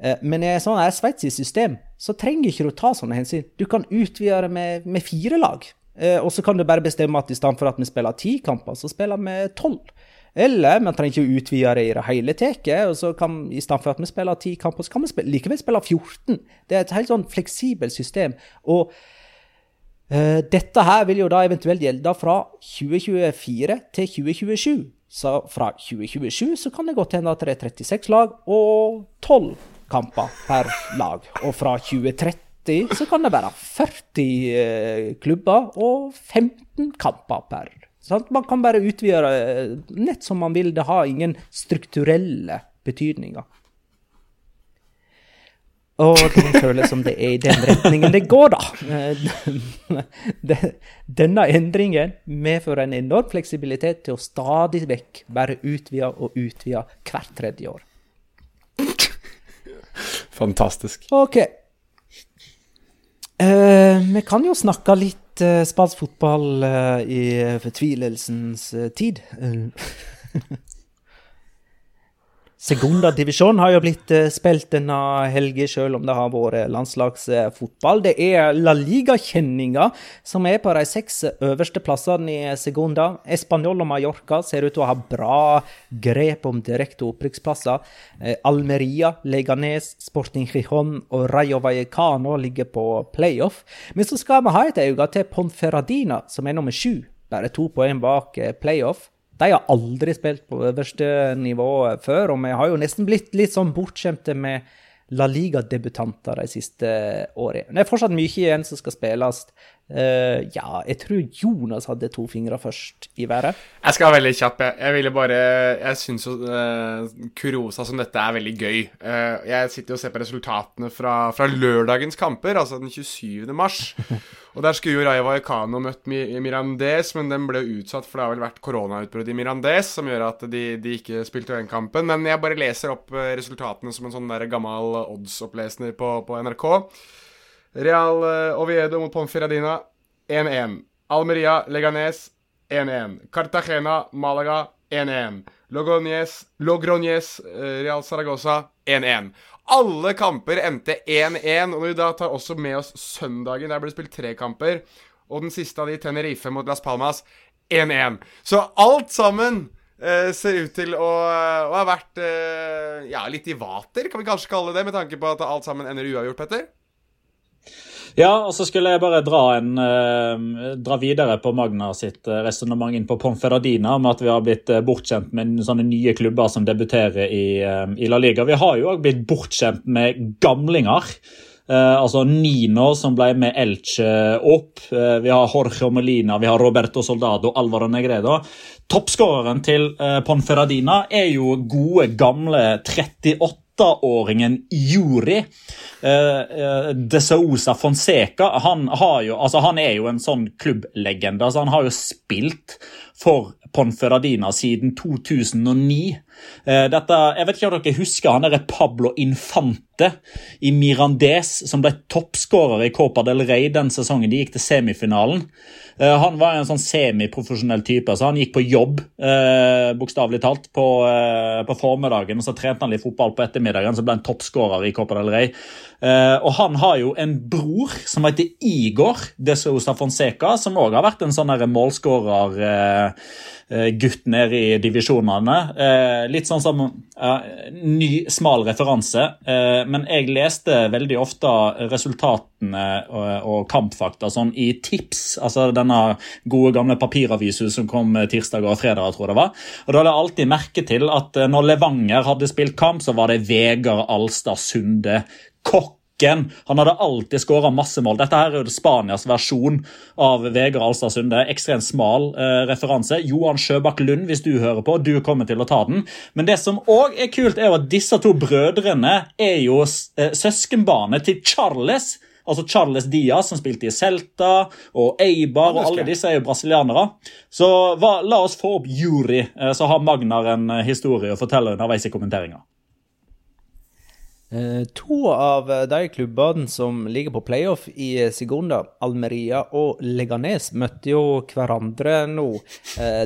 Eh, men i et sånt sveitsisk system så trenger ikke du ta sånne hensyn. Du kan utvide det med, med fire lag. Eh, og så kan du bare bestemme at i stedet for at vi spiller ti kamper, så spiller vi tolv. Eller man trenger ikke å utvide det i det hele tatt. I stedet for at vi spiller ti kamper, så kan vi spille, likevel spille 14. Det er et helt sånn fleksibelt system. Og uh, dette her vil jo da eventuelt gjelde fra 2024 til 2027. Så fra 2027 så kan det godt hende at det er 36 lag og 12 kamper per lag. Og fra 2030 så kan det være 40 eh, klubber og 15 kamper per. Sant? Man kan bare utvide eh, nett som man vil. Det har ingen strukturelle betydninger. Og det føles som det er i den retningen det går, da. Denne endringen medfører en enorm fleksibilitet til å stadig vekk bare utvide og utvide hvert tredje år. Fantastisk. OK. Uh, vi kan jo snakke litt uh, spansk fotball uh, i fortvilelsens tid. Segunda divisjon har jo blitt uh, spilt denne helga, selv om det har vært landslagsfotball. Det er La Liga-kjenninga som er på de seks øverste plassene i Segunda. Español og Mallorca ser ut til å ha bra grep om direkte opprykksplasser. Uh, Almeria, Leganes, Sporting Gijon og Rayo Vallecano ligger på playoff. Men så skal vi ha et øye til Ponferradina, som er nummer sju, bare to poeng bak uh, playoff. De har aldri spilt på øverste nivå før, og vi har jo nesten blitt litt sånn bortskjemte med La Liga-debutanter de siste årene. Det er fortsatt mye igjen som skal spilles. Uh, ja, jeg tror Jonas hadde to fingre først i været. Jeg skal være veldig kjapp. Jeg, jeg ville bare Jeg syns jo uh, Kurosa som dette er veldig gøy. Uh, jeg sitter og ser på resultatene fra, fra, lørdagens kamper, altså den 27. mars. Og der skulle jo Raja Vallecano møtt Mirandes, men den ble utsatt, for det har vel vært koronautbrudd i Mirandes som gjør at de, de ikke spilte den kampen. Men jeg bare leser opp resultatene som en sånn der gammel odds-oppleser på, på NRK. Real eh, Oviedo mot Ponferradina 1-1. Almeria Leganes 1-1. Cartagena Malaga 1-1. Logroñez, eh, Real Zaragoza 1-1. Alle kamper endte 1-1, og når vi da tar også med oss søndagen, der ble det spilt tre kamper, og den siste av de, Tenerife mot Las Palmas, 1-1. Så alt sammen eh, ser ut til å, å ha vært eh, ja, litt i vater, kan vi kanskje kalle det, med tanke på at alt sammen ender uavgjort, Petter? Ja, og så skulle jeg bare dra, en, eh, dra videre på Magna sitt uh, resonnement inn på Ponferradina om at vi har blitt uh, bortskjemt med sånne nye klubber som debuterer i, uh, i La Liga. Vi har jo òg blitt bortskjemt med gamlinger. altså Nino, som ble med Elche opp. vi har Jorge Molina, vi har Roberto Soldado, Alvaro Negredo. Toppskåreren til Ponferradina er jo gode, gamle 38 åringen Juri. Uh, uh, De Sousa Fonseca han, jo, altså, han, er jo en sånn klubblegende. Altså, han har jo spilt for Ponferradina siden 2009. Uh, dette, jeg vet ikke om dere husker han der Pablo Infante i Mirandes, som ble toppskårer i Copa del Rey den sesongen de gikk til semifinalen. Eh, han var en sånn semiprofesjonell type, så han gikk på jobb eh, bokstavelig talt på, eh, på, formiddagen. og Så trente han litt fotball på ettermiddagen, så ble han toppskårer i Copa del Rey. Eh, og han har jo en bror som heter Igor de Sousa Fonseca, som òg har vært en sånn målskårer eh, eh, gutt nede i divisjonene. Eh, litt sånn som ny, smal referanse, eh, men jeg leste veldig ofte resultatene og, kampfakta sånn i tips. Altså denne gode, gamle papiravisen som kom tirsdag og fredag, tror jeg det var. Og Da hadde jeg alltid merke til at når Levanger hadde spilt kamp, så var det Vegard Alstad Sunde Kokk han hadde alltid skåra masse mål. Dette her er jo Spanias versjon av Vegard Alstad Sunde. Ekstremt smal eh, referanse. Johan Sjøbakk Lund, hvis du hører på, du kommer til å ta den. Men det som òg er kult, er jo at disse to brødrene er jo eh, søskenbarnet til Charles. Altså Charles Diaz, som spilte i Celta, og Eibar, og alle disse er jo brasilianere. Så hva, la oss få opp Juri, eh, så har Magnar en eh, historie å fortelle underveis i kommenteringa. Eh, to av eh, de klubbene som ligger på playoff i eh, Segunda, Almeria og Leganes, møtte jo hverandre nå.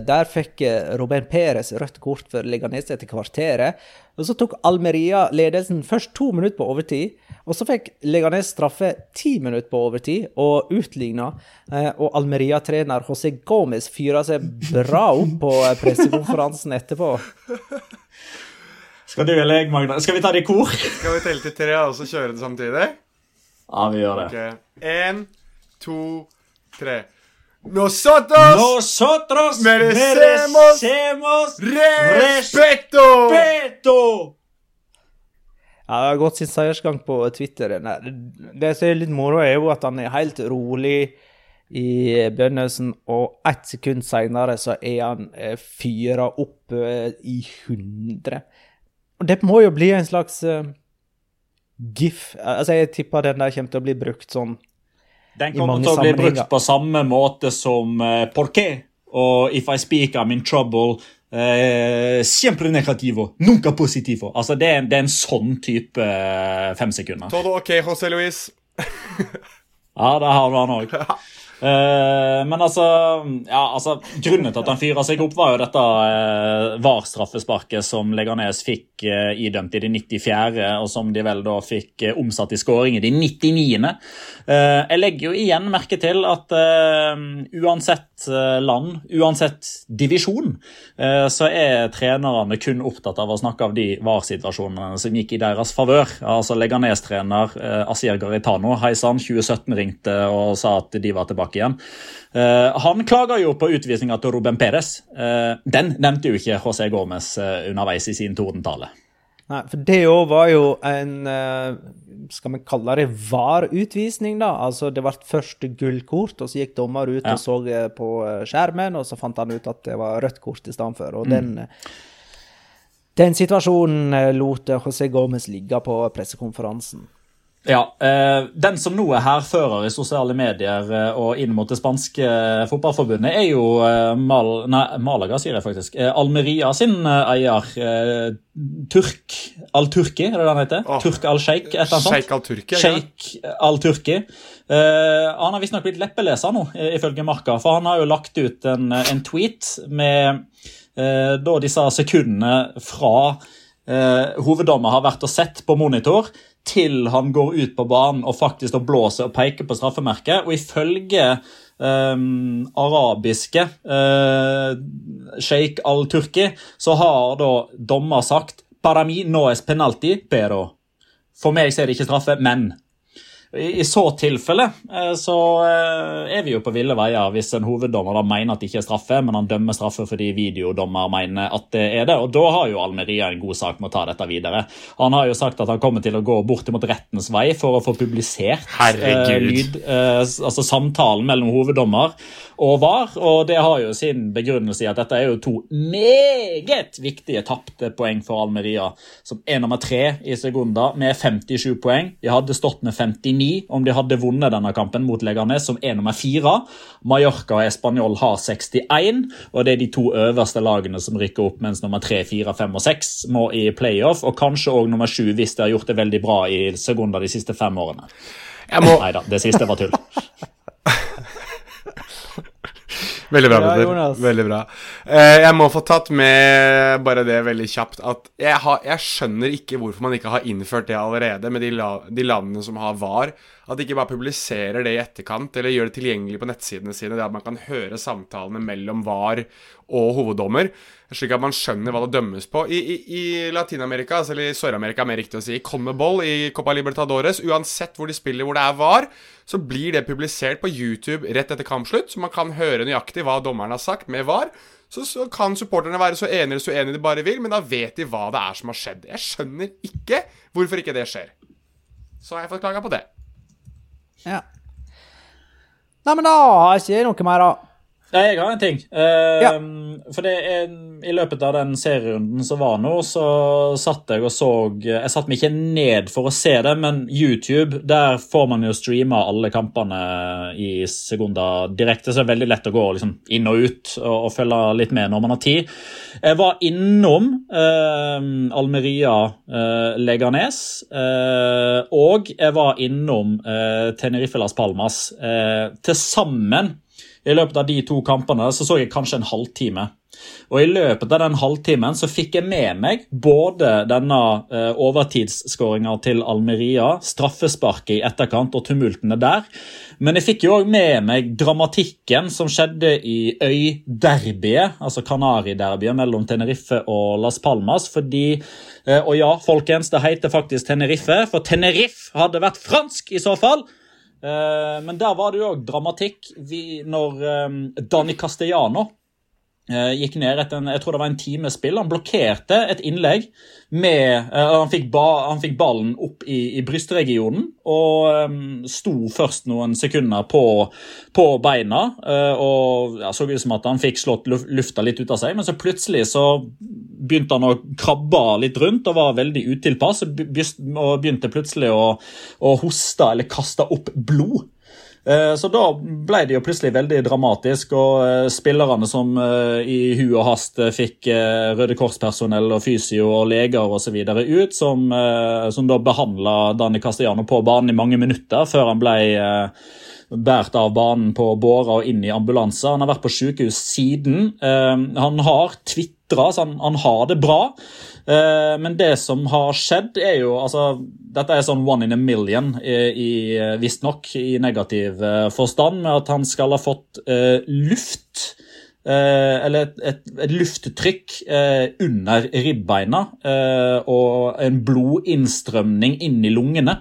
Der fikk Robin Perez rødt kort for Leganes etter kvarteret. Og Så tok Almeria ledelsen først to minutter på overtid. Og så fikk Leganes straffe ti minutter på overtid og utligna. Og Almeria-trener José Gomez fyra seg bra opp på pressekonferansen etterpå. Skal du eller jeg, Magna? Skal vi ta det i kor? Skal vi telle til tre og så kjøre det samtidig? Ja, vi gjør det. Ok, En, to, tre. Nosotros, Nosotros merecemos, merecemos respeto! respeto! Ja, det har gått sin seiersgang på Twitter. Det som er litt moro, er jo at han er helt rolig i begynnelsen, og ett sekund seinere så er han eh, fyra opp eh, i 100. Og det må jo bli en slags uh, gif. Altså, jeg tipper den der kommer til å bli brukt sånn Den kommer til å bli brukt på samme måte som uh, Porqué og If I Speak I'm in Trouble. Uh, siempre negativo, nunca positivo. Altså, det er, det er en sånn type uh, fem sekunder. Todo ok, José Luis. ja, det har du han òg. Uh, men altså, ja, altså Grunnen til at han fyra seg opp, var jo dette uh, VAR-straffesparket som Leganes fikk uh, idømt i de 94., og som de vel da fikk omsatt i skåring i de 99. jeg legger jo igjen merke til at uansett land, uansett divisjon, så er trenerne kun opptatt av å snakke av de VAR-situasjonene som gikk i deres favør. Altså Leganes-trener Asier Garitano, hei sann, 2017 ringte og sa at de var tilbake tilbake igjen. Uh, han klager jo på utvisninga til Ruben Perez. Uh, den nevnte jo ikke José Gomez uh, underveis i sin tordentale. Nei, for det òg var jo en Skal vi kalle det var-utvisning, da? Altså, det ble først gullkort, og så gikk dommer ut ja. og så på skjermen, og så fant han ut at det var rødt kort i stedet for. Og mm. den den situasjonen lot José Gomez ligge på pressekonferansen. Ja, eh, Den som nå er hærfører i sosiale medier eh, og inn mot det spanske eh, fotballforbundet, er jo Mal, nei, Malaga, sier jeg faktisk. Almeria sin eier, Turk Al-Turki, er det det han heter? Oh, Turk Al-Sheikh, et eller annet sånt. Sheikh Al-Turki. Sheikh Al-Turki. han har visstnok blitt leppeleser nå, ifølge Marka, for han har jo lagt ut en, en tweet med da disse sekundene fra hoveddommer har vært og sett på monitor til han går ut på banen og faktisk blåser og peker på straffemerket. Og ifølge um, arabiske uh, sjeik al-Turki så har da dommer sagt «Para mi, no es penalti, pero. For meg så er det ikke straffe, men i så tilfelle eh, så eh, er vi jo på ville veier hvis en hoveddommer da mener at det ikke er straffe, men han dømmer straffe fordi videodommer mener at det er det. og Da har jo Almeria en god sak med å ta dette videre. Han har jo sagt at han kommer til å gå bortimot rettens vei for å få publisert eh, lyd, eh, altså samtalen mellom hoveddommer og VAR. Og det har jo sin begrunnelse i at dette er jo to meget viktige tapte poeng for Almeria, som er nummer tre i Segunda med 57 poeng. De hadde stått med 59 om de hadde vunnet denne kampen mot Leganes, som er nummer fire. Mallorca og Español har 61, og det er de to øverste lagene som rykker opp, mens nummer tre, fire, fem og seks må i playoff, og kanskje òg nummer sju hvis de har gjort det veldig bra i sekunder de siste fem årene. Må... Nei da, det siste var tull. Veldig bra, Ja, Petter. Veldig bra. Eh, jeg må få tatt med bare det veldig kjapt at jeg, har, jeg skjønner ikke hvorfor man ikke har innført det allerede med de, la, de landene som har VAR. At de ikke bare publiserer det i etterkant, eller gjør det tilgjengelig på nettsidene sine. Det at man kan høre samtalene mellom VAR og hoveddommer, slik at man skjønner hva det dømmes på. I, i, i Latin-Amerika, altså eller i Sør-Amerika, mer riktig å si, i Conmebol, i Copa Libertadores, uansett hvor de spiller hvor det er VAR, så blir det publisert på YouTube rett etter kampslutt, så man kan høre nøyaktig hva dommeren har sagt med VAR. Så, så kan supporterne være så enige eller så uenige de bare vil, men da vet de hva det er som har skjedd. Jeg skjønner ikke hvorfor ikke det skjer. Så har jeg fått klaga på det. Ja. Nei, men da har jeg ikke noe mer, da. Nei, Jeg har en ting. Eh, For det er, I løpet av den serierunden som var nå, så satt jeg og så Jeg satte meg ikke ned for å se det, men YouTube, der får man jo streama alle kampene i sekunder direkte, så det er veldig lett å gå liksom, inn og ut og, og følge litt med når man har tid. Jeg var innom uh, Almeria uh, Leganes, eh, og jeg var innom eh, Tenerife Las Palmas. Til sammen i løpet av de to kampene så så jeg kanskje en halvtime. Og I løpet av den halvtimen så fikk jeg med meg både denne eh, overtidsskåringa til Almeria, straffesparket i etterkant og tumultene der. Men jeg fikk jo òg med meg dramatikken som skjedde i øyderbyet, altså Kanariderbyet mellom Tenerife og Las Palmas. fordi eh, Og ja, folkens, det heter faktisk Tenerife, for Tenerife hadde vært fransk i så fall. Eh, men der var det jo òg dramatikk. Når Danny Dani Castellano eh, gikk ned etter en, jeg tror det var en time spill. Han blokkerte et innlegg med eh, han, fikk ba, han fikk ballen opp i, i brystregionen og um, sto først noen sekunder på, på beina. Uh, og ja, Så ut som at han fikk slått lufta litt ut av seg, men så plutselig så begynte han å krabbe litt rundt og var veldig utilpass. Og begynte plutselig å, å hoste eller kaste opp blod. Eh, Så da ble det jo plutselig veldig dramatisk, og eh, spillerne som eh, i hu og hast fikk Røde Kors-personell og fysio og leger osv. ut, som, som da behandla Danny Castellano på banen i mange minutter før han ble båret av banen på båra og inn i ambulanse. Han har vært på sykehus siden. Han har tvitra, så han, han har det bra. Eh, Men det som har skjedd, er jo altså, Dette er sånn one in a million, i, i, visstnok, i negativ eh, forstand, med at han skal ha fått eh, luft. Eh, eller et, et, et lufttrykk eh, under ribbeina eh, og en blodinnstrømning inn i lungene.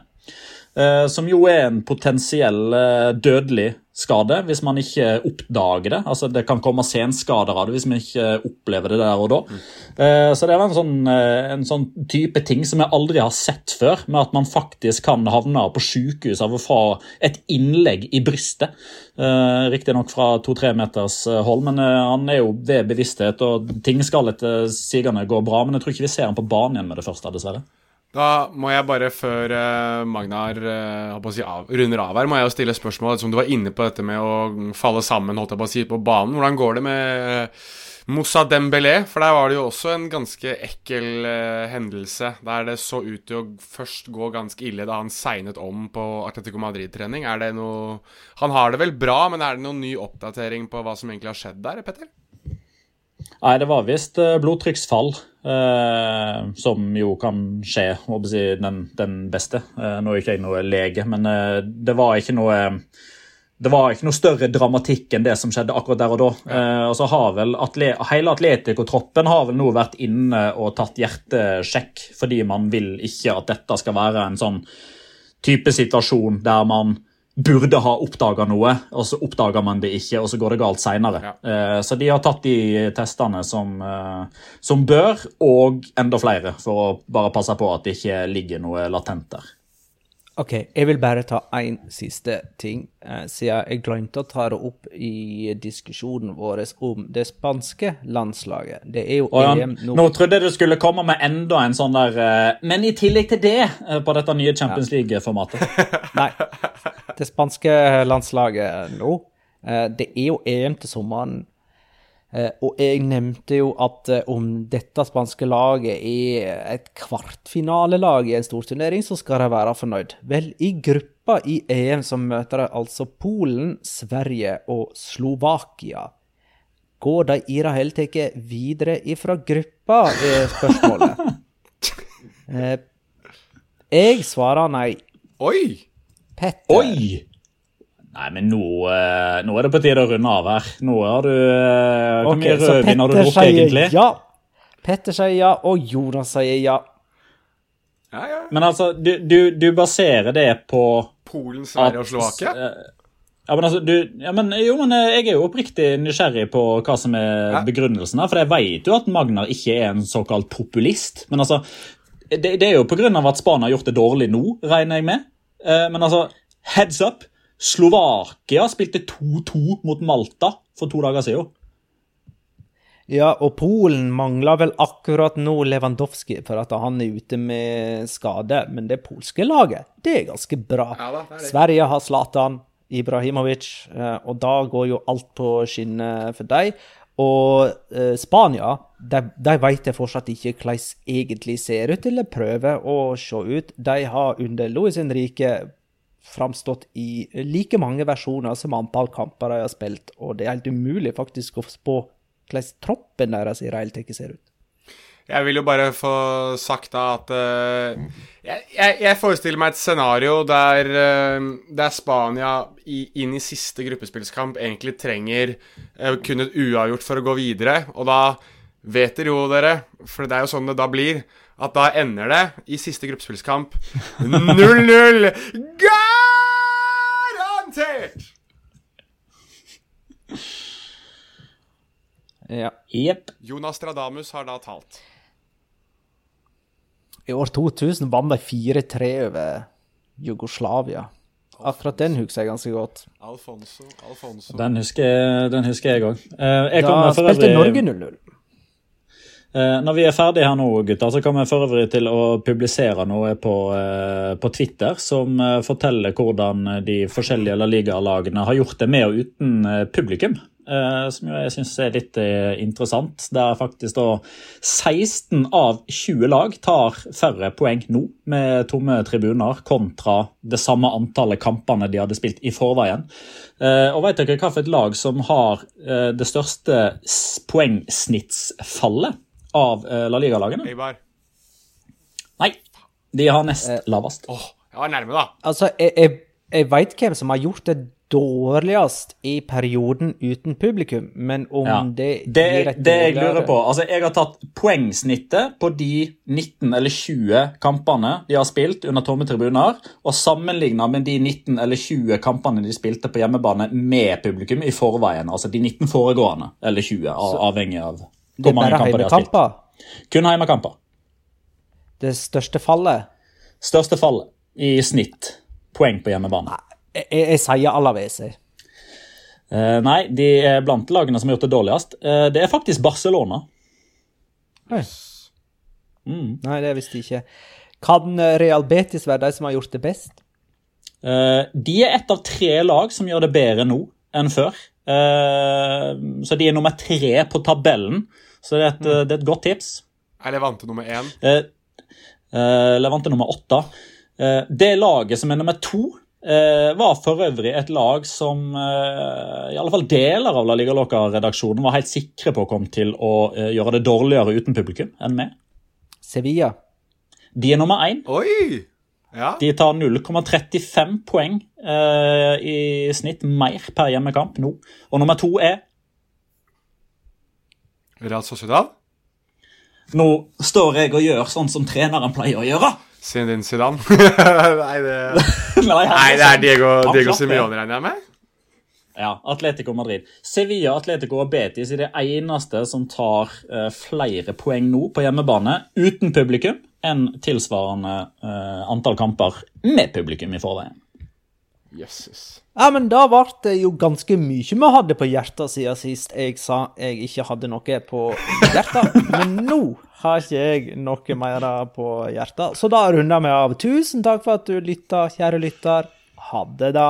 Eh, som jo er en potensiell eh, dødelig skade hvis man ikke oppdager det. Altså Det kan komme senskader av det hvis man ikke opplever det der og da. Eh, så det var en sånn, eh, en sånn type ting som jeg aldri har sett før, med at man faktisk kan havne på sykehus av å få et innlegg i brystet. Uh, Riktignok fra to-tre meters hold, men han er jo ved bevissthet, og ting skal etter sigende gå bra. Men jeg tror ikke vi ser han på banen igjen med det første, dessverre. Da må jeg bare, før eh, Magnar eh, si av, runder av her, må jeg jo stille spørsmål. Som du var inne på dette med å falle sammen holdt jeg på å si, på banen. Hvordan går det med eh, Moussa Dembélé? For der var det jo også en ganske ekkel hendelse. Der det så ut til å først gå ganske ille da han segnet om på Atletico Madrid-trening. Er det noe Han har det vel bra, men er det noen ny oppdatering på hva som egentlig har skjedd der, Petter? Nei, det var visst blodtrykksfall, eh, som jo kan skje, si, den, den beste. Eh, nå er ikke jeg noe lege, men eh, det var ikke noe det var ikke noe større dramatikk enn det som skjedde akkurat der og da. Eh, og så har vel atle Hele Atletico-troppen har vel nå vært inne og tatt hjertesjekk, fordi man vil ikke at dette skal være en sånn type situasjon der man burde ha oppdaga noe, og så oppdager man det ikke, og så går det galt seinere. Eh, så de har tatt de testene som, eh, som bør, og enda flere, for å bare passe på at det ikke ligger noe latent der. Ok, jeg vil bare ta én siste ting, eh, siden jeg glemte å ta det opp i diskusjonen vår om det spanske landslaget. Det er jo oh, ja, EM nå. nå trodde jeg du skulle komme med enda en sånn der eh, Men i tillegg til det, eh, på dette nye Champions League-formatet. Nei. Det spanske landslaget nå, eh, det er jo EM til sommeren. Eh, Og jeg nevnte jo at eh, om dette spanske laget er et kvartfinalelag i en storturnering, så skal de være fornøyd. Vel, i gruppa i EM så møter de altså Polen, Sverige og Slovakia. Går de i det hele tatt videre ifra gruppa, er spørsmålet. Eh, jeg svarer nei. Oi! Petter. Oi! Nei, men nå, eh, nå er det på tide å runde av her. Nå har du eh, Hvor Ok, mye rødvin har du drukket, egentlig? ja. Petter sier ja, og Jonas sier ja. Ja, ja. Men altså, du, du, du baserer det på Polen, Sverige og Slovakia? eh, Ja, men altså, du, ja, men, jo, men jeg er jo oppriktig nysgjerrig på hva som er Ja. begrunnelsen her. For jeg vet jo at Magnar ikke er en såkalt populist. Men altså, det, det er jo av at Spania har gjort det dårlig nå, regner jeg med. Eh, Men altså, heads up. Slovakia spilte 2-2 mot Malta for to dager siden. Ja, og Polen mangler vel akkurat nå Lewandowski for at han er ute med skade, men det polske laget, det er ganske bra. Ja da, er. Sverige har Zlatan Ibrahimovic, eh, og da går jo alt på skinner for dem. Og eh, Spania, de, de vet jeg fortsatt ikke hvordan egentlig ser ut, eller prøver å se ut. De har under Luis Henrique framstått i like mange versjoner som antall kamper de har spilt, og det er helt umulig faktisk å spå hvordan troppen deres i tatt ser ut. Jeg vil jo bare få sagt da at uh, jeg, jeg, forestiller meg et scenario der, uh, der Spania i, inn i siste gruppespillskamp egentlig trenger uh, kun et uavgjort for å gå videre. Og da vet dere jo, dere, for det er jo sånn det da blir, at da ender det i siste gruppespillskamp 0-0. Garantert! Ja. Yep. Jonas Stradamus har da talt. I år 2000 vant de 4-3 over Jugoslavia. Akkurat den husker jeg ganske godt. Alfonso, Alfonso Den husker, den husker jeg òg. Jeg Da for spilte øvrig Norge 0-0. Eh, Når vi er ferdige her nå, gutter, så kommer jeg for øvrig til å publisere noe på, eh, på Twitter som eh, forteller hvordan de forskjellige La Liga-lagene har gjort det med og uten eh, publikum. Eh, Som jo jeg syns er litt eh, interessant. Der faktisk da 16 av 20 lag tar færre poeng nå med tomme tribuner kontra det samme antallet kampene de hadde spilt i forveien. Eh, Og vet dere hva for et lag som har det største poengsnittsfallet av La Liga-lagene? Eibar. Nei, de har nest lavest. Åh, jeg var nærme, da. Altså, jeg, jeg, jeg veit hvem som har gjort det dårligst i perioden uten publikum, men om Ja. det Det, gir et det jeg lurer på altså Jeg har tatt poengsnittet på de 19 eller 20 kampene de har spilt under tomme tribuner, og sammenligna med de 19 eller 20 kampene de spilte på hjemmebane med publikum i forveien. Altså de 19 foregående, eller 20, av- avhengig av hvor mange kamper de har spilt. Kun heimekamper. Det største fallet. Største fallet i snitt poeng på hjemmebane. Jeg, jeg, jeg sier Alavese. Eh, nei, de er blant lagene som har gjort det dårligst. Eh, det er faktisk Barcelona. Nei, det visste jeg ikke. Kan eh, Real Betis være de som har gjort det best? Eh, de er ett av tre lag som gjør det bedre nå enn før. Eh, så de er nummer tre på tabellen, så det er et, det er et godt tips. Er Levante nummer én? Eh, eh, Levante nummer åtte. Eh, det laget som er nummer to, eh, var for øvrig et lag som eh, i alle fall deler av La Liga Loca-redaksjonen var helt sikre på kom til å gjøre det dårligere uten publikum enn med. Sevilla. De er nummer én. Oi! Ja. De tar 0,35 poeng eh, i snitt mer per hjemmekamp nå. Og nummer to er Real Sociedad? Nå står jeg og gjør sånn som treneren pleier å gjøre. Zinedine Zidane? Nei, det, Nei, nei, det er Diego, Diego. Simione, regner jeg med? Ja, Atletico Madrid. Sevilla, Atletico og Betis er det eneste som tar uh, flere poeng nå på hjemmebane uten publikum enn tilsvarende uh, antall kamper med publikum i forveien. Jesus. Ja, men da ble det jo ganske mye vi hadde på hjertet siden sist jeg sa jeg ikke hadde noe på hjertet. Men nå har ikke jeg noe mer på hjertet. Så da runder vi av. Tusen takk for at du lytta, kjære lytter. Ha det, da.